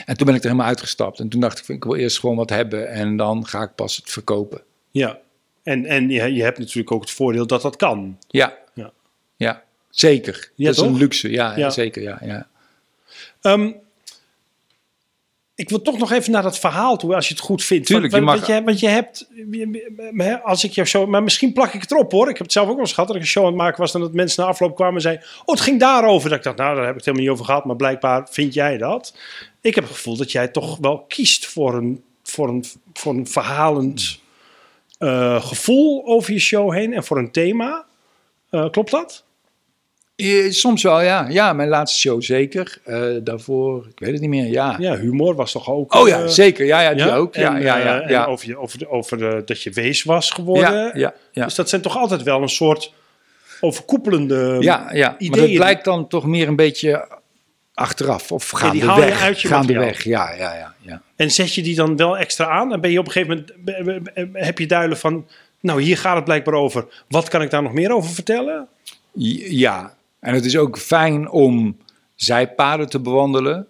En toen ben ik er helemaal uitgestapt. En toen dacht ik, ik wil eerst gewoon wat hebben en dan ga ik pas het verkopen. Ja. En, en je, je hebt natuurlijk ook het voordeel dat dat kan. Ja, Ja. ja zeker. Ja, dat is een luxe, ja, Ja. zeker. Ja, ja. Ehm, ik wil toch nog even naar dat verhaal toe, als je het goed vindt. Tuurlijk, want, je mag- want, je, want je hebt, als ik jou zo, maar misschien plak ik het erop hoor. Ik heb het zelf ook wel eens gehad dat ik een show aan het maken was, dan dat mensen na afloop kwamen en zeiden, oh het ging daarover. Dat ik dacht, nou daar heb ik het helemaal niet over gehad, maar blijkbaar vind jij dat. Ik heb het gevoel dat jij toch wel kiest voor een, voor een, voor een verhalend eh, gevoel over je show heen en voor een thema. Eh, klopt dat? Eh, Soms wel, ja. Ja, mijn laatste show zeker. Eh, daarvoor, ik weet het niet meer, ja. Ja, humor was toch ook... Oh ja, eh, zeker. Ja, ja die Ja, ook. Ja, en, ja, ja. ja. over, je, over, over dat je wees was geworden. ja, ja, ja. Dus dat zijn toch altijd wel een soort overkoepelende ja, ja. Maar ideeën. dat blijkt dan toch meer een beetje achteraf. Of Ja, die haal je uit je gaandeweg, ja, ja, ja, ja. En zet je die dan wel extra aan? En ben je op een gegeven moment heb je duidelijk van, nou hier gaat het blijkbaar over. Wat kan ik daar nog meer over vertellen? Ja, en het is ook fijn om zijpaden te bewandelen.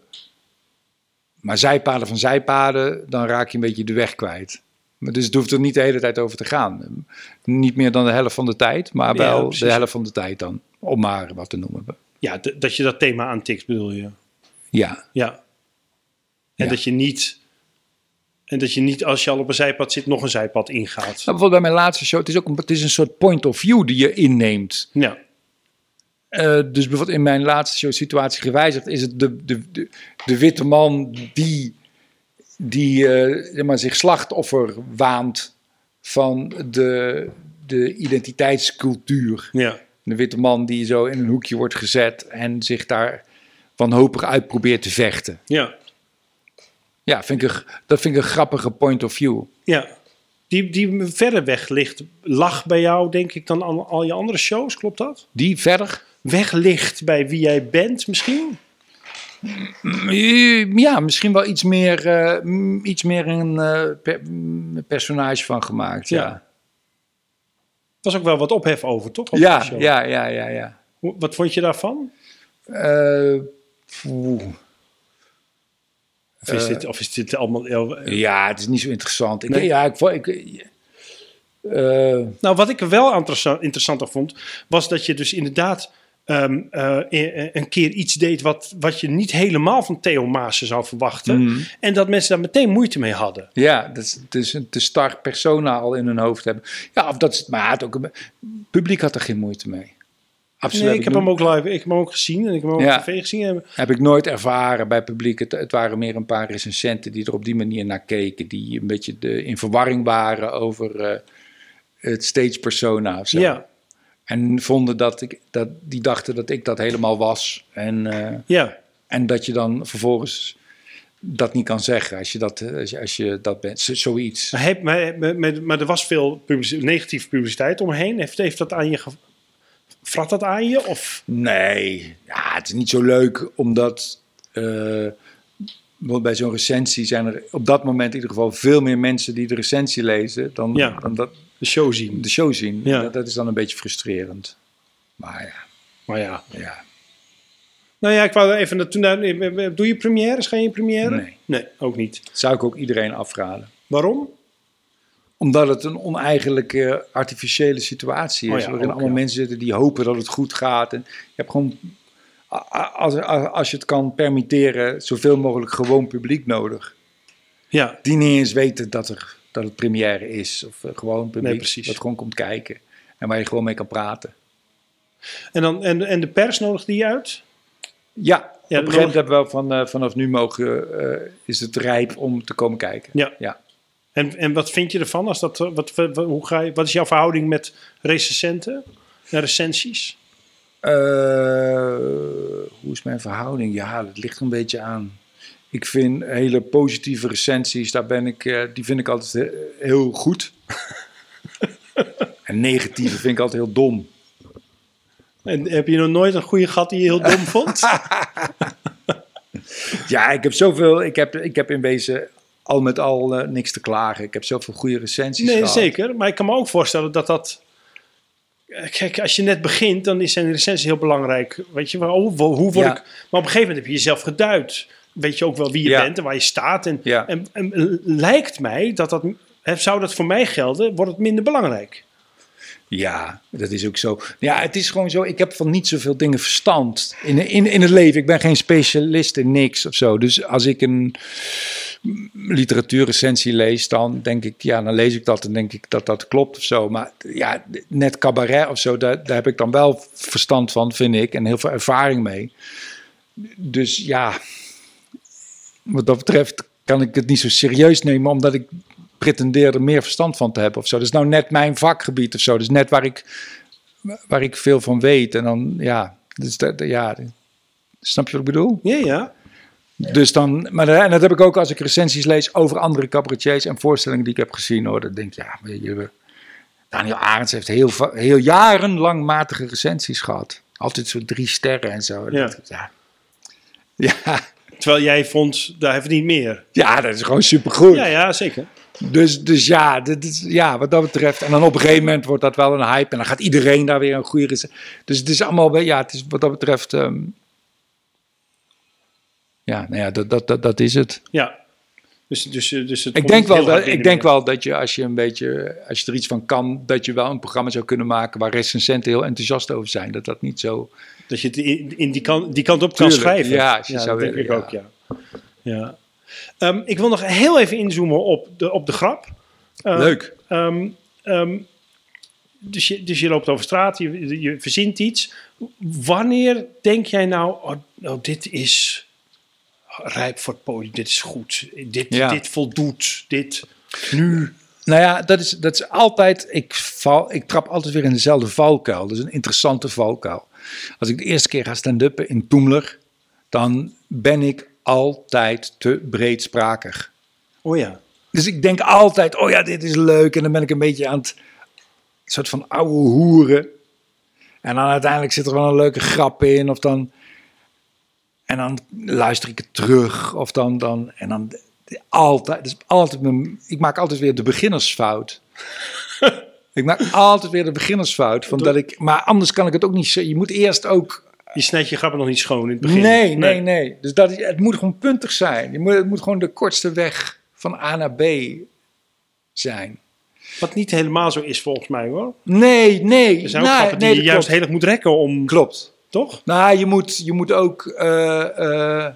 Maar zijpaden van zijpaden, dan raak je een beetje de weg kwijt. Dus het hoeft er niet de hele tijd over te gaan. Niet meer dan de helft van de tijd, maar wel de helft van de tijd dan. Om maar wat te noemen. Ja, dat je dat thema aantikt bedoel je. Ja, Ja. En Ja. dat je niet... En dat je niet, als je al op een zijpad zit, nog een zijpad ingaat. Nou, bijvoorbeeld bij mijn laatste show, het is ook een, het is een soort point of view die je inneemt. Ja. Eh, dus bijvoorbeeld in mijn laatste show situatie gewijzigd is het de, de, de, de witte man die, die zeg maar, zich slachtoffer waant van de, de identiteitscultuur. Ja. De witte man die zo in een hoekje wordt gezet en zich daar wanhopig uit probeert te vechten. Ja. Ja, vind ik een, dat vind ik een grappige point of view. Ja. Die, die verder weg ligt, lag bij jou, denk ik, dan al, al je andere shows. Klopt dat? Die verder? Weg ligt bij wie jij bent, misschien? Ja, misschien wel iets meer, eh, mm, iets meer een eh, per- mm, personage van gemaakt. Ja. Ja, was ook wel wat ophef over, toch? Op ja, ja, ja, ja. ja. Wat vond je daarvan? Oeh. Of is, dit, of is dit allemaal... ja, het is niet zo interessant. Ik, Nee. Ja, ik, ik, Nou, wat ik er wel interessant, interessanter vond, was dat je dus inderdaad ehm, eh, een- een keer iets deed wat, wat je niet helemaal van Theo Maassen zou verwachten. Mhm. En dat mensen daar meteen moeite mee hadden. ja, dat is, het is een te star persona al in hun hoofd hebben. Ja, of dat is, maar het ook, publiek had er geen moeite mee. absoluut. Nee, ik heb hem ook live, ik heb hem ook gezien en ik heb hem ook op tv gezien. En- heb ik nooit ervaren bij publiek. Het, het waren meer een paar recensenten die er op die manier naar keken. Die een beetje de, in verwarring waren over eh, het stage persona of zo. Ja, En vonden dat ik, dat, die dachten dat ik dat helemaal was. En, eh, ja. en dat je dan vervolgens dat niet kan zeggen als je dat, als je, als je dat bent. Zoiets. Maar, heb- maar, maar, maar- er was veel publici- negatieve publiciteit omheen. Heeft, heeft dat aan je... Vrat dat aan je? Of... Nee, ja, het is niet zo leuk omdat want bij zo'n recensie zijn er op dat moment in ieder geval veel meer mensen die de recensie lezen dan, Ja. dan dat de show zien? de show zien. Ja. Dat, dat is dan een beetje frustrerend. Maar ja, Maar ja. ja. Nou ja, ik wou even... Toen, naar- doe je premières? Ga je in première? Nee. Nee, ook niet. dat zou ik ook iedereen afraden. Waarom? Omdat het een oneigenlijke artificiële situatie is. Oh ja, waarin ook, allemaal ja. mensen zitten die hopen dat het goed gaat. En je hebt gewoon, als, als je het kan permitteren, zoveel mogelijk gewoon publiek nodig. Ja, die niet eens weten dat, er, dat het première is. Of eh, gewoon publiek Nee, dat gewoon komt kijken. En waar je gewoon mee kan praten. en, dan, en, en de pers nodigt die uit? Ja, op een nodig- gegeven moment hebben we wel van, eh, vanaf nu mogen, eh, is het rijp om te komen kijken. Ja. ja. En, en wat vind je ervan? Als dat, wat, wat, hoe ga je, wat is jouw verhouding met recensenten? En recensies? Hoe is mijn verhouding? Ja, dat ligt een beetje aan. Ik vind hele positieve recensies, daar ben ik, eh, die vind ik altijd he- heel goed. en negatieve vind ik altijd heel dom. En heb je nog nooit een goede gat die je heel dom vond? Ja, ik heb zoveel. Ik heb, ik heb in wezen al met al eh, niks te klagen. Ik heb zoveel goede recensies Nee, gehad. zeker. Maar ik kan me ook voorstellen dat dat... Kijk, als je net begint, dan is zijn recensie heel belangrijk. Weet je, wel, hoe, hoe word Ja. ik... Maar op een gegeven moment heb je jezelf geduid. Weet je ook wel wie je Ja. bent en waar je staat. En, Ja. en, en lijkt mij dat dat... Zou dat voor mij gelden, wordt het minder belangrijk. Ja, dat is ook zo. Ja, het is gewoon zo. Ik heb van niet zoveel dingen verstand in, in, in het leven. Ik ben geen specialist in niks of zo. Dus als ik een literatuurrecensie lees, dan denk ik, ja, dan lees ik dat en denk ik dat dat klopt of zo. Maar ja, net cabaret of zo, daar, daar heb ik dan wel verstand van, vind ik, en heel veel ervaring mee. Dus ja, wat dat betreft kan ik het niet zo serieus nemen, omdat ik pretendeer er meer verstand van te hebben of zo. Dat is nou net mijn vakgebied of zo. Dus net waar ik, waar ik veel van weet. En dan, ja, dus dat, ja, snap je wat ik bedoel? Ja, ja. Dus dan, maar dat- en dat heb ik ook als ik recensies lees over andere cabaretiers en voorstellingen die ik heb gezien. Hoor, dan denk ik, ja, je, Daniel Arends heeft heel, heel jarenlang matige recensies gehad. Altijd zo drie sterren en zo. Ja. Ja. Ja, Terwijl jij vond, daar niet meer. ja, dat is gewoon supergoed. Ja, ja, zeker. Dus, dus ja, dit is, ja, wat dat betreft. En dan op een gegeven moment wordt dat wel een hype. En dan gaat iedereen daar weer een goede. Dus het is allemaal, ja, het is wat dat betreft. ehm, ja, nou ja, dat, dat, dat, dat is het. Ja. Dus, dus, dus het Ik denk, wel dat, ik denk wel dat je, als je een beetje, als je er iets van kan, dat je wel een programma zou kunnen maken waar recensenten heel enthousiast over zijn. Dat dat niet zo. Dat je het in, in die, kant, die kant op kan schrijven. ja, zou dat denk ik ja. ook, ja. ja. Ehm, ik wil nog heel even inzoomen op de, op de grap. Eh, Leuk. ehm, ehm, dus, je, dus je loopt over straat, je, je verzint iets. Wanneer denk jij nou, oh, oh, dit is rijp voor het podium, dit is goed, dit, Ja. dit voldoet, dit nu. Nou ja, dat is, dat is altijd. Ik, val, ik trap altijd weer in dezelfde valkuil. Dat is een interessante valkuil. Als ik de eerste keer ga stand-uppen in Toemler, dan ben ik altijd te breedsprakig. Oh ja, Dus ik denk altijd, oh ja, dit is leuk. En dan ben ik een beetje aan het soort van ouwe hoeren. En dan uiteindelijk zit er wel een leuke grap in. Of dan, en dan luister ik het terug. Of dan, dan en dan altijd, dus altijd mijn, ik maak altijd weer de beginnersfout. ik maak altijd weer de beginnersfout. Van dat ik, maar anders kan ik het ook niet. Je moet eerst ook je snijdt je grappen nog niet schoon in het begin. Nee, nee, nee. Dus dat het moet gewoon puntig zijn. Je moet, het moet gewoon de kortste weg van A naar B zijn. Wat niet helemaal zo is volgens mij hoor. Nee, nee. Er zijn ook nee, grappen die nee, je juist klopt. heel erg moet rekken om, Klopt. toch? Nou, je moet, je moet ook... eh, eh,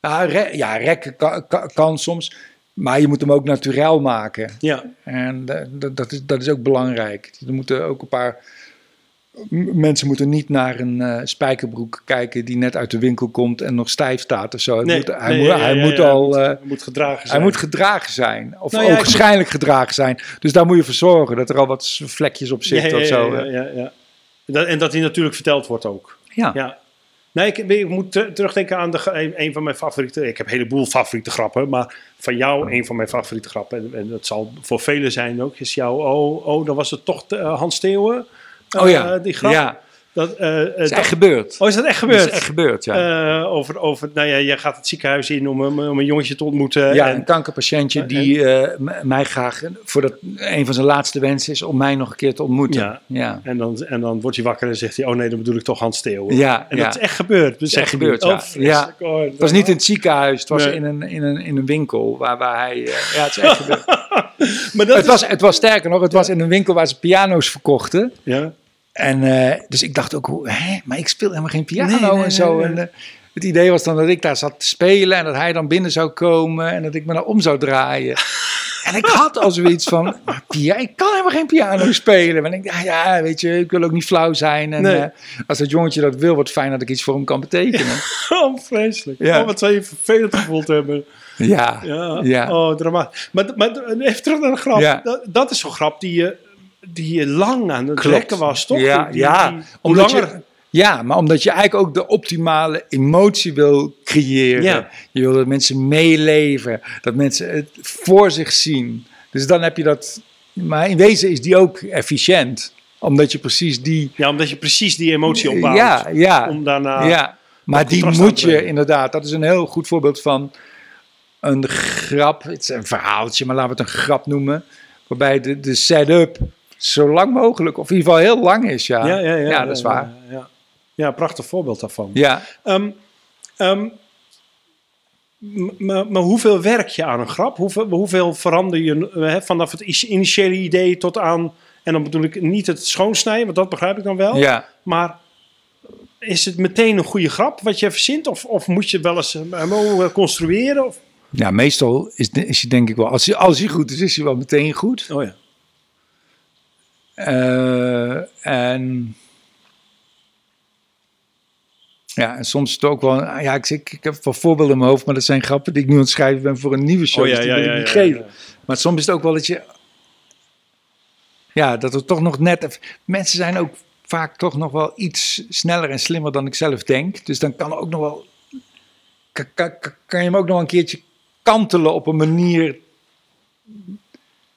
ja, re- ja, rekken kan, kan, kan soms. Maar je moet hem ook naturel maken. Ja, En eh, dat, is, dat is ook belangrijk. Er moeten ook een paar mensen moeten niet naar een eh, spijkerbroek kijken die net uit de winkel komt en nog stijf staat of zo. Hij nee, moet, ja, hij ja, moet ja, al... hij eh, moet, moet gedragen zijn. hij moet gedragen zijn. Of Nou ook moet- waarschijnlijk gedragen zijn. Dus daar moet je voor zorgen dat er al wat vlekjes op zitten ja, of zo. ja, ja, En dat die natuurlijk verteld wordt ook. Ja. Nee, ik, ik moet te- terugdenken aan de, een, een van mijn favoriete... Ik heb een heleboel favoriete grappen, maar van jou een van mijn favoriete grappen. En, en dat zal voor velen zijn ook. Is jou, oh, oh dan was het toch de, eh, Hans Theeuwen? Oh ja, Eh, die grap. ja. Dat, eh, eh, is dat- echt gebeurd. oh, is dat echt gebeurd? is echt gebeurd, ja. Eh, over, over, nou ja, jij gaat het ziekenhuis in om, een- om een jongetje te ontmoeten. ja, en, een kankerpatiëntje die mij graag, voor dat een van zijn laatste wensen is om mij nog een keer te ontmoeten. Ja. ja. en, dan, en dan wordt hij wakker en zegt hij, oh nee, dan bedoel ik toch Hans. Ja, en ja. dat is echt gebeurd. Dat is echt gebeurd, ja. Oh. Oh, Het was niet in het ziekenhuis, het was Nee. in, een, in, een, in een winkel waar, waar hij... ja, het is echt gebeurd. maar dat het, is- was, het was sterker nog, het was in een winkel waar ze piano's verkochten. Ja. En eh, dus ik dacht ook, hoe, hè, maar ik speel helemaal geen piano Nee, nee, en zo. nee, En, eh, het idee was dan dat ik daar zat te spelen en dat hij dan binnen zou komen en dat ik me naar om zou draaien. En ik had al zoiets van, maar pia, ik kan helemaal geen piano spelen. Maar ik dacht, ja, weet je, ik wil ook niet flauw zijn. En Nee. eh, als dat jongetje dat wil, wordt fijn dat ik iets voor hem kan betekenen. Oh, vreselijk. Ja. Oh, wat zou je vervelend gevoeld hebben. Ja, Ja. ja. Oh, dramatisch. Maar, maar even terug naar de grap. Dat, dat is zo'n grap die je, die je lang aan het Klopt. trekken was, toch? Ja, Die- die- ja. die- hoe Omdat langer... je, ja, maar omdat je eigenlijk ook de optimale emotie wil creëren. Ja. Je wil dat mensen meeleven, dat mensen het voor zich zien. Dus dan heb je dat. Maar in wezen is die ook efficiënt, omdat je precies die. Ja, omdat je precies die emotie opbouwt. Ja, ja, Om daarna... ja. Maar die moet je inderdaad. Dat is een heel goed voorbeeld van een grap. Het is een verhaaltje, maar laten we het een grap noemen. Waarbij de, de setup zo lang mogelijk, of in ieder geval heel lang is. Ja, Ja, ja, ja, dat is waar. Ja, prachtig voorbeeld daarvan. Ja. Ehm, ehm, maar, maar hoeveel werk je aan een grap? Hoeveel, hoeveel verander je eh, vanaf het initiële idee tot aan... En dan bedoel ik niet het schoonsnijden, want dat begrijp ik dan wel. Ja. Maar is het meteen een goede grap wat je verzint? Of, of moet je wel eens eh, helemaal eh, construeren? Of? Ja, meestal is, is hij denk ik wel, als hij, als hij goed is, is hij wel meteen goed. Oh ja. Eh, en ja, en soms is het ook wel, ja, ik, ik, ik heb wel voorbeelden in mijn hoofd, maar dat zijn grappen die ik nu aan het schrijven ben voor een nieuwe show, Oh ja, dus die ja, wil ik niet geven. Maar soms is het ook wel dat je, ja, dat er toch nog net, mensen zijn ook vaak toch nog wel iets sneller en slimmer dan ik zelf denk. Dus dan kan ook nog wel, kan, kan, kan je hem ook nog een keertje kantelen op een manier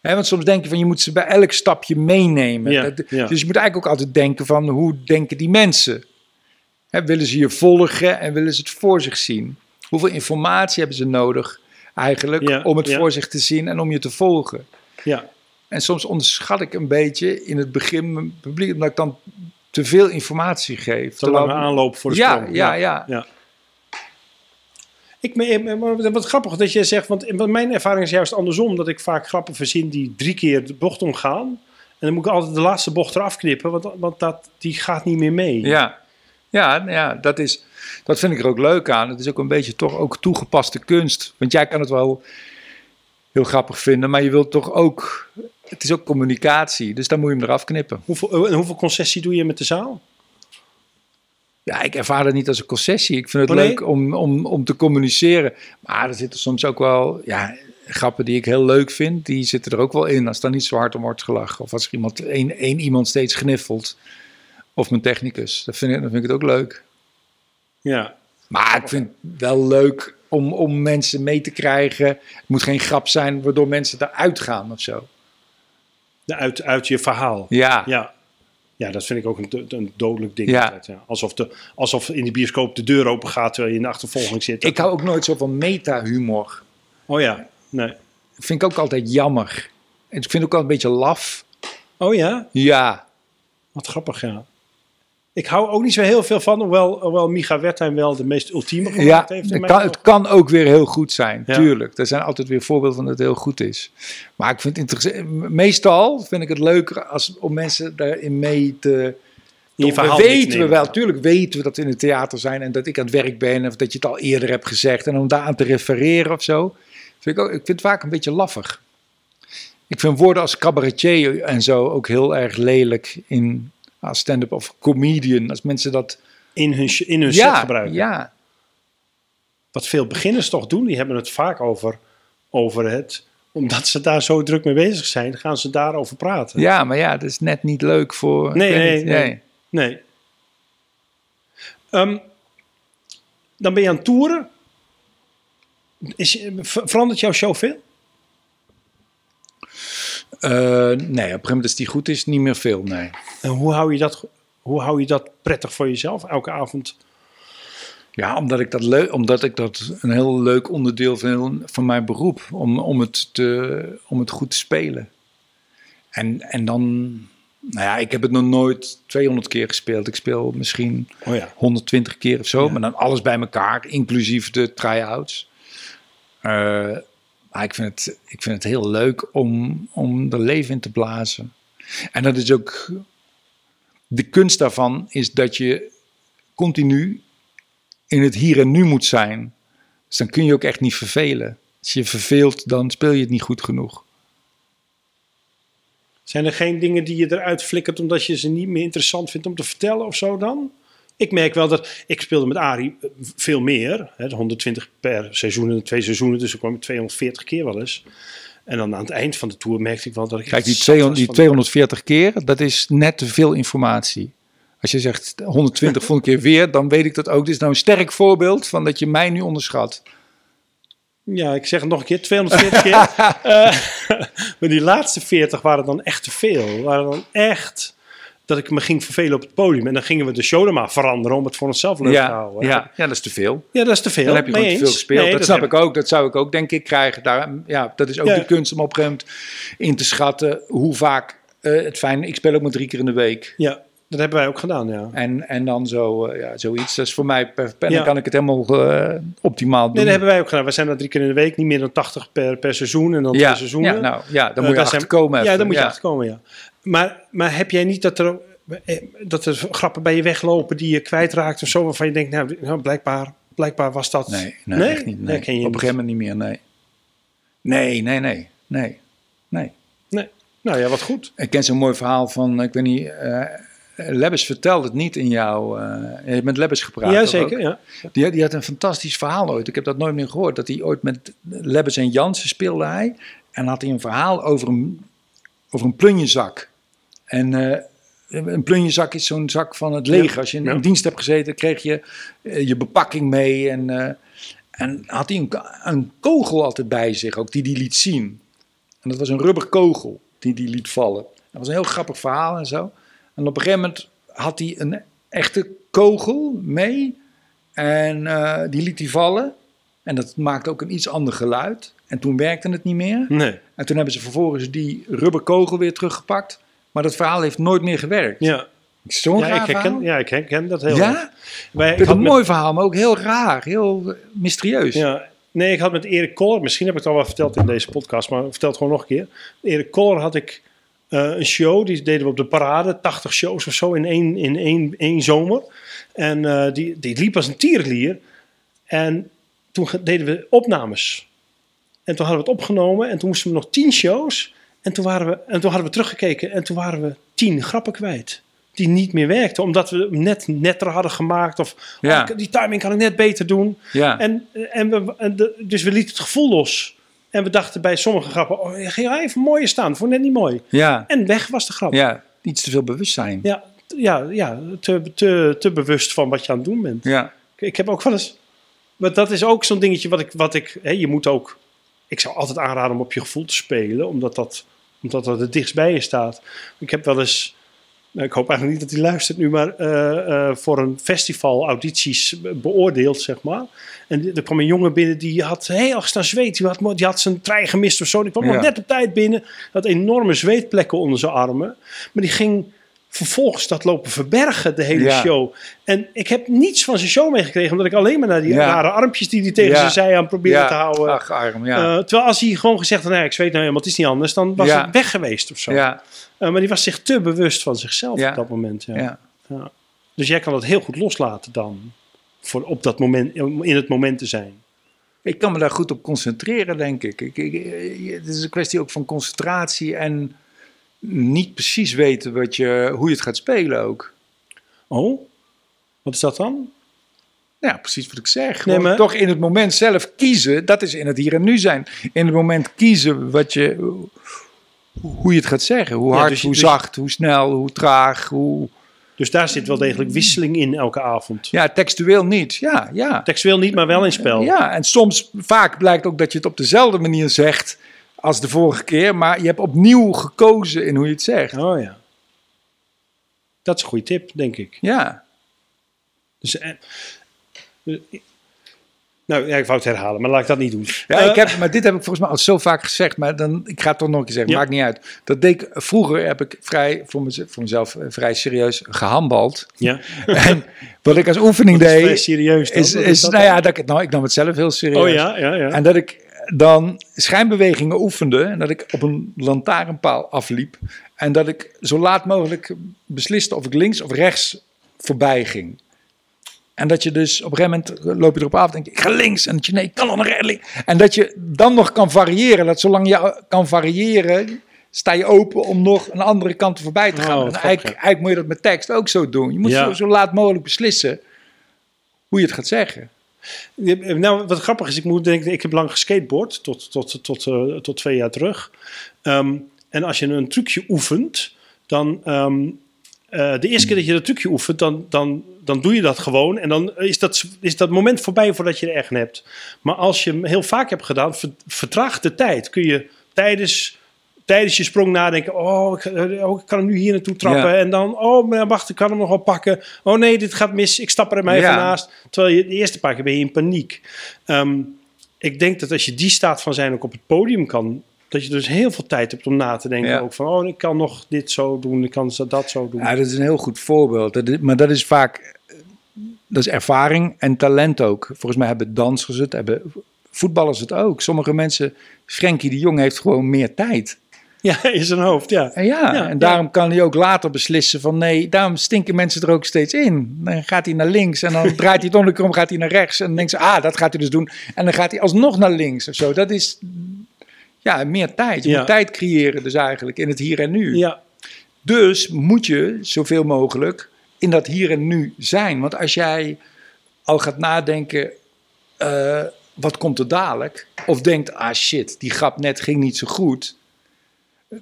Want soms denk je van je moet ze bij elk stapje meenemen. Ja, Dat- ja. Dus je moet eigenlijk ook altijd denken van hoe denken die mensen? Willen ze je volgen en willen ze het voor zich zien? Hoeveel informatie hebben ze nodig eigenlijk Ja, om het voor zich te zien en om je te volgen? Ja. En soms onderschat ik een beetje in het begin mijn publiek omdat ik dan te veel informatie geef. Te lange aanloop voor de ja, sprong. ja, ja, Ja. Ik, me- maar wat grappig dat je zegt, want want mijn ervaring is juist andersom. Dat ik vaak grappen verzin die drie keer de bocht omgaan. En dan moet ik altijd de laatste bocht eraf knippen, want, want dat, die gaat niet meer mee. Ja, ja, ja dat, is, dat vind ik er ook leuk aan. Het is ook een beetje toch ook toegepaste kunst. Want jij kan het wel heel grappig vinden, maar je wilt toch ook... Het is ook communicatie, dus dan moet je hem eraf knippen. Hoeveel, en hoeveel concessie doe je met de zaal? Ja, ik ervaar het niet als een concessie. Ik vind het Oh, nee? leuk om, om, om te communiceren. Maar er zitten soms ook wel ja, grappen die ik heel leuk vind. Die zitten er ook wel in. Als dan niet zo hard om wordt gelachen. Of als er iemand, één, één iemand steeds gniffelt. Of mijn technicus. Dat vind ik, vind ik het ook leuk. Ja. Maar ik vind het wel leuk om, om mensen mee te krijgen. Het moet geen grap zijn waardoor mensen eruit gaan of zo. De uit, uit je verhaal. Ja, Ja. Ja, dat vind ik ook een, een dodelijk ding. Ja. altijd, ja. Alsof, de, alsof in de bioscoop de deur open gaat terwijl je in de achtervolging zit. ik hou ook nooit zo van meta-humor. Oh ja, nee. Dat vind ik ook altijd jammer. En ik vind het ook wel een beetje laf. Oh ja, Ja, wat grappig, ja. Ik hou ook niet zo heel veel van, hoewel, hoewel Micha Wertheim wel de meest ultieme ja gemaakt heeft. in het, kan, ogen. het kan ook weer heel goed zijn, Ja. tuurlijk. Er zijn altijd weer voorbeelden van dat het heel goed is. Maar ik vind het interessant. Meestal vind ik het leuker als, om mensen daarin mee te... Verhaal we weten we wel, tuurlijk weten we dat we in het theater zijn en dat ik aan het werk ben of dat je het al eerder hebt gezegd en om daar aan te refereren of zo. Vind ik, ook, ik vind het vaak een beetje laffig. Ik vind woorden als cabaretier en zo ook heel erg lelijk in als stand-up of comedian. Als mensen dat In hun, in hun set gebruiken. ja, Wat veel beginners toch doen, die hebben het vaak over, over het. Omdat ze daar zo druk mee bezig zijn, gaan ze daarover praten. ja, maar ja, dat is net niet leuk voor. Nee, nee, niet, nee. Nee. Ehm, dan ben je aan het toeren. Is, ver- verandert jouw show veel? Eh, nee, op een gegeven moment als die goed is, niet meer veel, nee. En hoe hou je dat, hoe hou je dat prettig voor jezelf elke avond? Ja, omdat ik dat leuk, omdat ik dat een heel leuk onderdeel vind van mijn beroep. Om, om, het, te, om het goed te spelen. En, en dan, nou ja, ik heb het nog nooit 200 keer gespeeld. Ik speel misschien Oh ja. 120 keer of zo. Ja. Maar dan alles bij elkaar, inclusief de try-outs. Eh, maar ik vind, het, ik vind het heel leuk om, om er leven in te blazen. En dat is ook... De kunst daarvan is dat je continu in het hier en nu moet zijn. Dus dan kun je ook echt niet vervelen. Als je verveelt, dan speel je het niet goed genoeg. Zijn er geen dingen die je eruit flikkert omdat je ze niet meer interessant vindt om te vertellen of zo dan? Ik merk wel dat ik speelde met Arie eh, veel meer. Hè, 120 per seizoen en twee seizoenen, dus ik kwam 240 keer wel eens. En dan aan het eind van de tour merkte ik wel dat ik. Kijk, die, echt zat 200, was die van- 240 keer, dat is net te veel informatie. Als je zegt 120 volgende keer weer, dan weet ik dat ook. Dit is nou een sterk voorbeeld van dat je mij nu onderschat. Ja, ik zeg het nog een keer, 240 keer. Eh, maar die laatste 40 waren dan echt te veel. Waren dan echt dat ik me ging vervelen op het podium. En dan gingen we de show er maar veranderen om het voor onszelf leuk te Ja, houden. ja, ja, dat is te veel. Ja, dat is te veel. Dan heb je gewoon te veel gespeeld. Nee, dat, snap heb- ik ook. Dat zou ik ook, denk ik, krijgen. Daar, ja, dat is ook Ja. de kunst om op een gegeven moment in te schatten hoe vaak eh, het fijn. Ik speel ook maar drie keer in de week. Ja, dat hebben wij ook gedaan, ja. En, en dan zo, eh, ja, zoiets. Dat is voor mij per, Ja. dan kan ik het helemaal eh, optimaal doen. Nee, dat hebben wij ook gedaan. We zijn dat drie keer in de week, niet meer dan 80 per, per seizoen en dan ja, twee seizoenen. ja, nou, ja, dan Eh, moet je daar zijn- achterkomen Ja, even. dan moet je achterkomen, ja. Maar, maar heb jij niet dat er, eh, dat er grappen bij je weglopen die je kwijtraakt of zo, waarvan je denkt, nou, nou blijkbaar, blijkbaar was dat... Nee, nee, echt niet. Nee. Herken je Op een gegeven moment niet meer, nee. Nee, nee, nee, nee, nee. Nee. Nou ja, wat goed. Ik ken zo'n mooi verhaal van, ik weet niet, eh Lebbes vertelde het niet in jouw... eh je hebt met Lebbes gepraat. ja, toch zeker, ook? ja. Die, die had een fantastisch verhaal ooit. Ik heb dat nooit meer gehoord. Dat hij ooit met Lebbes en Jansen speelde hij. En had hij een verhaal over een, over een plunjezak. En eh, een plunjezak is zo'n zak van het leger. Als je in, Ja. dienst hebt gezeten, kreeg je eh, je bepakking mee. En, eh, en had hij een, een kogel altijd bij zich, ook die hij liet zien. En dat was een rubberkogel die hij liet vallen. Dat was een heel grappig verhaal en zo. En op een gegeven moment had hij een echte kogel mee. En eh, die liet hij vallen. En dat maakte ook een iets ander geluid. En toen werkte het niet meer. Nee. En toen hebben ze vervolgens die rubberkogel weer teruggepakt. Maar dat verhaal heeft nooit meer gewerkt. Ja, Zo'n ja, raar ik herken, verhaal. ja, ik herken dat heel Ja? Wij, Ik had een met- mooi verhaal, maar ook heel raar. Heel mysterieus. Ja, nee, ik had met Erik Koller, misschien heb ik het al wel verteld in deze podcast, maar vertel het gewoon nog een keer. Erik Koller had ik een show, die deden we op de parade, 80 shows of zo in één, in één, één zomer. En eh, die, die liep als een tierenlier. En toen deden we opnames. En toen hadden we het opgenomen en toen moesten we nog 10 shows. En toen, waren we, en toen hadden we teruggekeken en toen waren we 10 grappen kwijt. Die niet meer werkten, omdat we hem net netter hadden gemaakt. Of Ja. oh, die timing kan ik net beter doen. Ja. En, en we, en de, dus we lieten het gevoel los. En we dachten bij sommige grappen, oh, je ging even mooier staan, vond net niet mooi. ja. En weg was de grap. Ja. Iets te veel bewustzijn. ja, ja, ja te, te, te bewust van wat je aan het doen bent. Ja. Ik heb ook wel eens, maar dat is ook zo'n dingetje wat ik, wat ik hè, je moet ook, ik zou altijd aanraden om op je gevoel te spelen, omdat dat, omdat dat het dichtst bij je staat. Ik heb wel eens, ik hoop eigenlijk niet dat hij luistert nu, maar eh, eh, voor een festival audities be- beoordeeld, zeg maar. En er kwam een jongen binnen die had heel erg staan zweten. Die had, die had zijn trein gemist of zo. Die kwam Ja. nog net op tijd binnen. Had enorme zweetplekken onder zijn armen. Maar die ging vervolgens dat lopen verbergen, de hele Ja. show. En ik heb niets van zijn show meegekregen, omdat ik alleen maar naar die Ja. rare armpjes die hij tegen Ja. zijn zij aan probeerde te houden. Ach, arm, ja. Eh, terwijl als hij gewoon gezegd had, nee, ik zweet nou helemaal, het is niet anders, dan was het weg geweest of zo. ja. Eh, maar die was zich te bewust van zichzelf op dat moment. Ja. Ja. Ja. Dus jij kan dat heel goed loslaten dan, voor op dat moment, in het moment te zijn. Ik kan me daar goed op concentreren, denk ik. ik, ik- ik- het is een kwestie ook van concentratie en niet precies weten wat je, hoe je het gaat spelen ook. Oh, wat is dat dan? Ja, precies wat ik zeg. Nee, maar- Toch in het moment zelf kiezen, dat is in het hier en nu zijn. In het moment kiezen wat je, hoe je het gaat zeggen. Hoe Ja, hard, dus hoe dus- zacht, hoe snel, hoe traag. Hoe... Dus daar zit wel degelijk wisseling in elke avond. Ja, textueel niet. Ja, ja. Textueel niet, maar wel in spel. Ja, en soms, vaak blijkt ook dat je het op dezelfde manier zegt als de vorige keer. Maar je hebt opnieuw gekozen in hoe je het zegt. Oh ja. Dat is een goede tip, denk ik. Ja. Dus, eh, eh, nou, ja, ik wou het herhalen, maar laat ik dat niet doen. Ja, Eh, ik heb, maar dit heb ik volgens mij al zo vaak gezegd, maar dan, ik ga het toch nog een keer zeggen, Ja. maakt niet uit. Dat deed ik, vroeger heb ik vrij, voor, mez- voor mezelf eh, vrij serieus gehandbald. Ja. En wat ik als oefening is deed, serieus. dan. is, nou ja, dat ik, het- nou, ik nam het zelf heel serieus. Oh ja, ja, ja. En dat ik dan schijnbewegingen oefende en dat ik op een lantaarnpaal afliep. En dat ik zo laat mogelijk besliste of ik links of rechts voorbij ging. En dat je dus op een gegeven moment loop je erop af en denk je, ik ga links. En dat je, nee, ik kan nog naar links. En dat je dan nog kan variëren. Dat zolang je kan variëren, sta je open om nog een andere kant voorbij te gaan. Oh, en wat eigenlijk, moet je dat met tekst ook zo doen. Je moet Ja. zo, zo laat mogelijk beslissen hoe je het gaat zeggen. Ja, Nou, wat grappig is, ik moet denken, ik heb lang geskateboard, tot, tot, tot, eh, tot twee jaar terug. Ehm, en als je een trucje oefent, dan ehm, eh, de eerste keer dat je dat trucje oefent, dan, dan, dan doe je dat gewoon. En dan is dat, is dat moment voorbij voordat je er echt hebt. Maar als je hem heel vaak hebt gedaan, ver- vertraagt de tijd. Kun je tijdens, tijdens je sprong nadenken, oh ik, eh, oh, ik kan hem nu hier naartoe trappen. Ja. En dan, oh maar wacht, ik kan hem nog wel pakken. Oh nee, dit gaat mis, ik stap er even Ja. naast. Terwijl je de eerste paar keer ben je in paniek. Ehm, ik denk dat als je die staat van zijn ook op het podium kan, dat je dus heel veel tijd hebt om na te denken. Ja. Ook van, oh, ik kan nog dit zo doen, ik kan dat zo doen. Ja, dat is een heel goed voorbeeld. Dat is- maar dat is vaak, dat is ervaring en talent ook. Volgens mij hebben dansers het, hebben voetballers het ook. Sommige mensen, Frenkie de Jong heeft gewoon meer tijd. Ja, in zijn hoofd, ja. En ja, Ja, en daarom kan hij ook later beslissen van nee, daarom stinken mensen er ook steeds in. Dan gaat hij naar links en dan draait hij het om de krom, gaat hij naar rechts. En dan denkt ze, ah, dat gaat hij dus doen. En dan gaat hij alsnog naar links of zo. Dat is, ja, meer tijd. Je Ja. moet tijd creëren dus eigenlijk in het hier en nu. Ja, Dus moet je zoveel mogelijk in dat hier en nu zijn. Want als jij al gaat nadenken, eh, wat komt er dadelijk? Of denkt, ah shit, die grap net ging niet zo goed.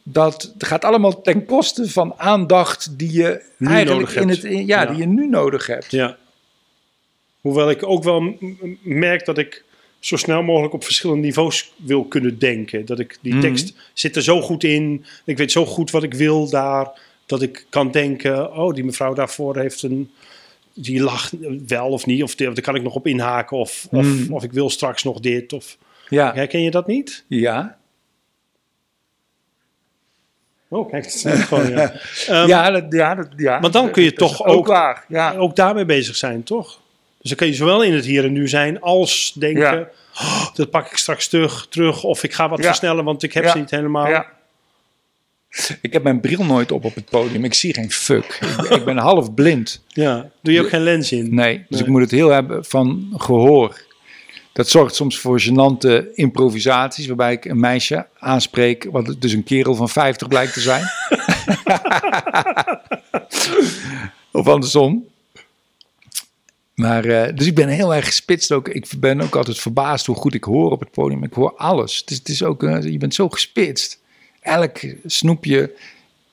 Dat gaat allemaal ten koste van aandacht die je Nu eigenlijk nodig in hebt. het, in- ja, Ja. die je nu nodig hebt. ja. Hoewel ik ook wel merk dat ik zo snel mogelijk op verschillende niveaus wil kunnen denken. Dat ik die Mhm. tekst zit er zo goed in. Ik weet zo goed wat ik wil daar. Dat ik kan denken, oh, die mevrouw daarvoor heeft een... Die lacht wel of niet. Of die- daar kan ik nog op inhaken. Of, of, Mhm. of ik wil straks nog dit. Of, Ja, herken je dat niet? ja. Oh, kijk, is gewoon, ja. Ehm, ja, dat, ja, dat, ja. Dan kun je toch ook- waar. Ja. ook daarmee bezig zijn, toch? Dus dan kun je zowel in het hier en nu zijn als denken, Ja. "Oh, dat pak ik straks terug, terug of ik ga wat versnellen, want ik heb ze niet helemaal. Ja. Ik heb mijn bril nooit op op het podium. Ik zie geen fuck. Ik, ik ben half blind. Ja. Doe je ook geen lens in? Nee, dus Nee. ik moet het heel hebben van gehoor. Dat zorgt soms voor gênante improvisaties, waarbij ik een meisje aanspreek, wat het dus een kerel van 50 blijkt te zijn. of andersom. Maar, eh, dus ik ben heel erg gespitst ook. Ik ben ook altijd verbaasd hoe goed ik hoor op het podium. Ik hoor alles. Het is, het is ook, eh, je bent zo gespitst. Elk snoepje.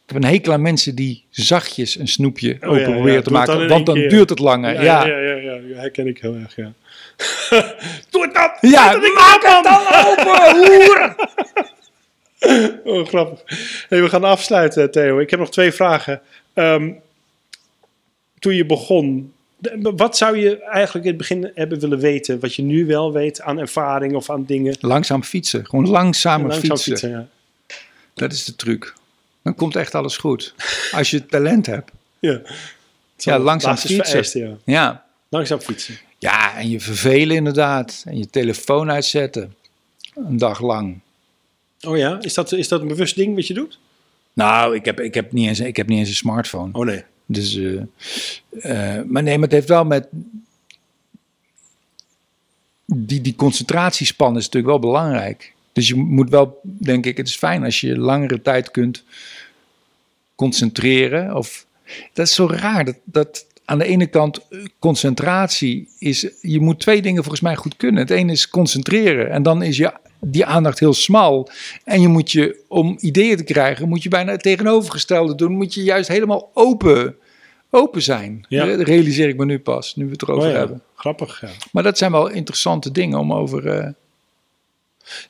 Ik heb een hekel aan mensen die zachtjes een snoepje Oh, open ja, ja. proberen te maken. Want dan keer. duurt het langer. Ja, ja. ja, ja, ja, ja, ja, herken ik heel erg, ja. Doe het dan! Ja, Doe dat ik maak het dan open, hoer! Oh, grappig. Hey, we gaan afsluiten, Theo. Ik heb nog twee vragen. Ehm, toen je begon, wat zou je eigenlijk in het begin hebben willen weten? Wat je nu wel weet aan ervaring of aan dingen? Langzaam fietsen. Gewoon langzamer Langzaam fietsen. fietsen, ja. Dat is de truc. Dan komt echt alles goed. Als je talent hebt. Ja, Ja, langzaam fietsen. vereist, ja. Ja. Langzaam fietsen. Ja, en je vervelen inderdaad. En je telefoon uitzetten. Een dag lang. Oh ja, is dat, is dat een bewust ding wat je doet? Nou, ik heb, ik heb, niet, eens, ik heb niet eens een smartphone. Oh nee. Dus, eh, eh, maar nee, maar het heeft wel met... Die, die concentratiespan is natuurlijk wel belangrijk. Dus je moet wel, denk ik, het is fijn als je langere tijd kunt concentreren. Of, dat is zo raar. Dat, dat aan de ene kant eh, concentratie is. Je moet twee dingen volgens mij goed kunnen. Het ene is concentreren. En dan is je, die aandacht heel smal. En je moet je, om ideeën te krijgen, moet je bijna het tegenovergestelde doen. Moet je juist helemaal open, open zijn. Ja. Re- realiseer ik me nu pas, nu we het erover Oh ja, hebben. Grappig, ja. Maar dat zijn wel interessante dingen om over. eh,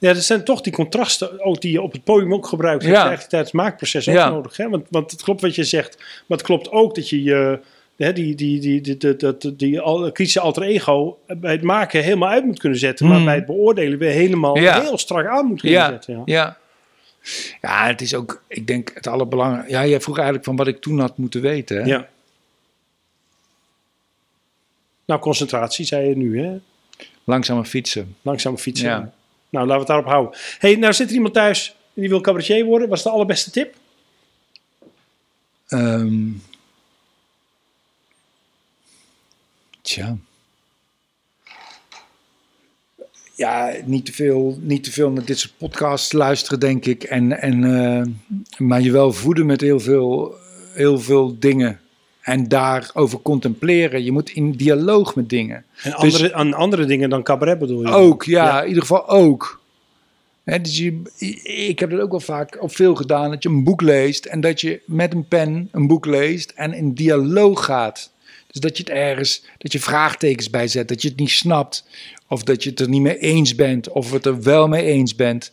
Ja, er zijn toch die contrasten ook die je op het podium ook gebruikt. Ja. Je tijdens het maakproces ook Ja. nodig. Hè? Want, want het klopt wat je zegt. Maar het klopt ook dat je je die, die, die, die, die, die, die kritische alter ego bij het maken helemaal uit moet kunnen zetten. Maar hmm. bij het beoordelen weer helemaal heel strak aan moet kunnen zetten. Ja. ja. Ja, het is ook, ik denk het allerbelangrijkste. Ja, jij vroeg eigenlijk van wat ik toen had moeten weten. Ja. Nou, concentratie zei je nu, hè? Langzamer fietsen. Langzamer fietsen. Ja. Nou, laten we het daarop houden. hey, nou zit er iemand thuis die wil cabaretier worden. Wat is de allerbeste tip? Ehm, tja. Ja, niet te, veel, niet te veel naar dit soort podcasts luisteren, denk ik. En, en, eh, maar je wel voeden met heel veel, heel veel dingen. En daarover contempleren. Je moet in dialoog met dingen. En Dus- andere, aan andere dingen dan cabaret bedoel je? Ook, ja, in ieder geval ook. Hè, dus je, ik heb dat ook wel vaak op veel gedaan, dat je een boek leest en dat je met een pen een boek leest en in dialoog gaat. Dus dat je het ergens, dat je vraagtekens bij zet, dat je het niet snapt of dat je het er niet mee eens bent of het er wel mee eens bent.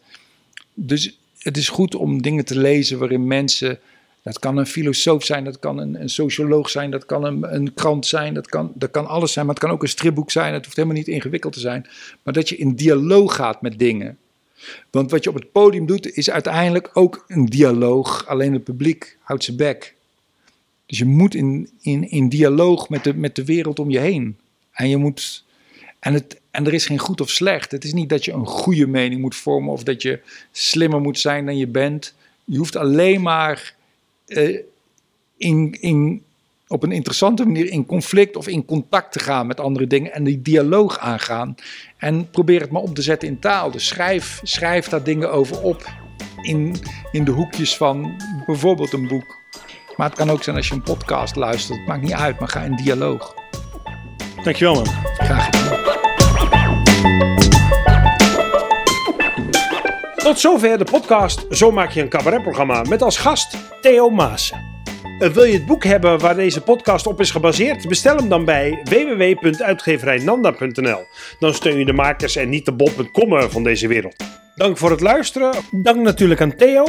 Dus het is goed om dingen te lezen waarin mensen, dat kan een filosoof zijn, dat kan een, een socioloog zijn, dat kan een, een krant zijn, dat kan, dat kan alles zijn, maar het kan ook een stripboek zijn, het hoeft helemaal niet ingewikkeld te zijn. Maar dat je in dialoog gaat met dingen. Want wat je op het podium doet, is uiteindelijk ook een dialoog. Alleen het publiek houdt zijn bek. Dus je moet in, in, in dialoog met de, met de wereld om je heen. En, je moet, en, het, en er is geen goed of slecht. Het is niet dat je een goede mening moet vormen of dat je slimmer moet zijn dan je bent. Je hoeft alleen maar eh, in, in, op een interessante manier in conflict of in contact te gaan met andere dingen en die dialoog aangaan. En probeer het maar om te zetten in taal. Dus schrijf, schrijf daar dingen over op in, in de hoekjes van bijvoorbeeld een boek. Maar het kan ook zijn als je een podcast luistert. Het maakt niet uit, maar ga in dialoog. Dankjewel man. Graag gedaan. Tot zover de podcast Zo maak je een cabaretprogramma met als gast Theo Maassen. Wil je het boek hebben waar deze podcast op is gebaseerd? Bestel hem dan bij www.uitgeverijnanda.nl. Dan steun je de makers en niet de bol.com van deze wereld. Dank voor het luisteren. Dank natuurlijk aan Theo.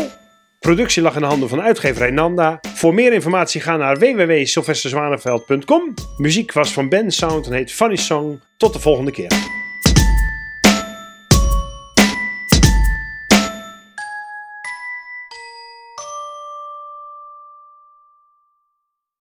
Productie lag in de handen van uitgeverij Nanda. Voor meer informatie ga naar www.sylvesterzwaneveld.com. Muziek was van Ben Sound en heet Funny Song. Tot de volgende keer.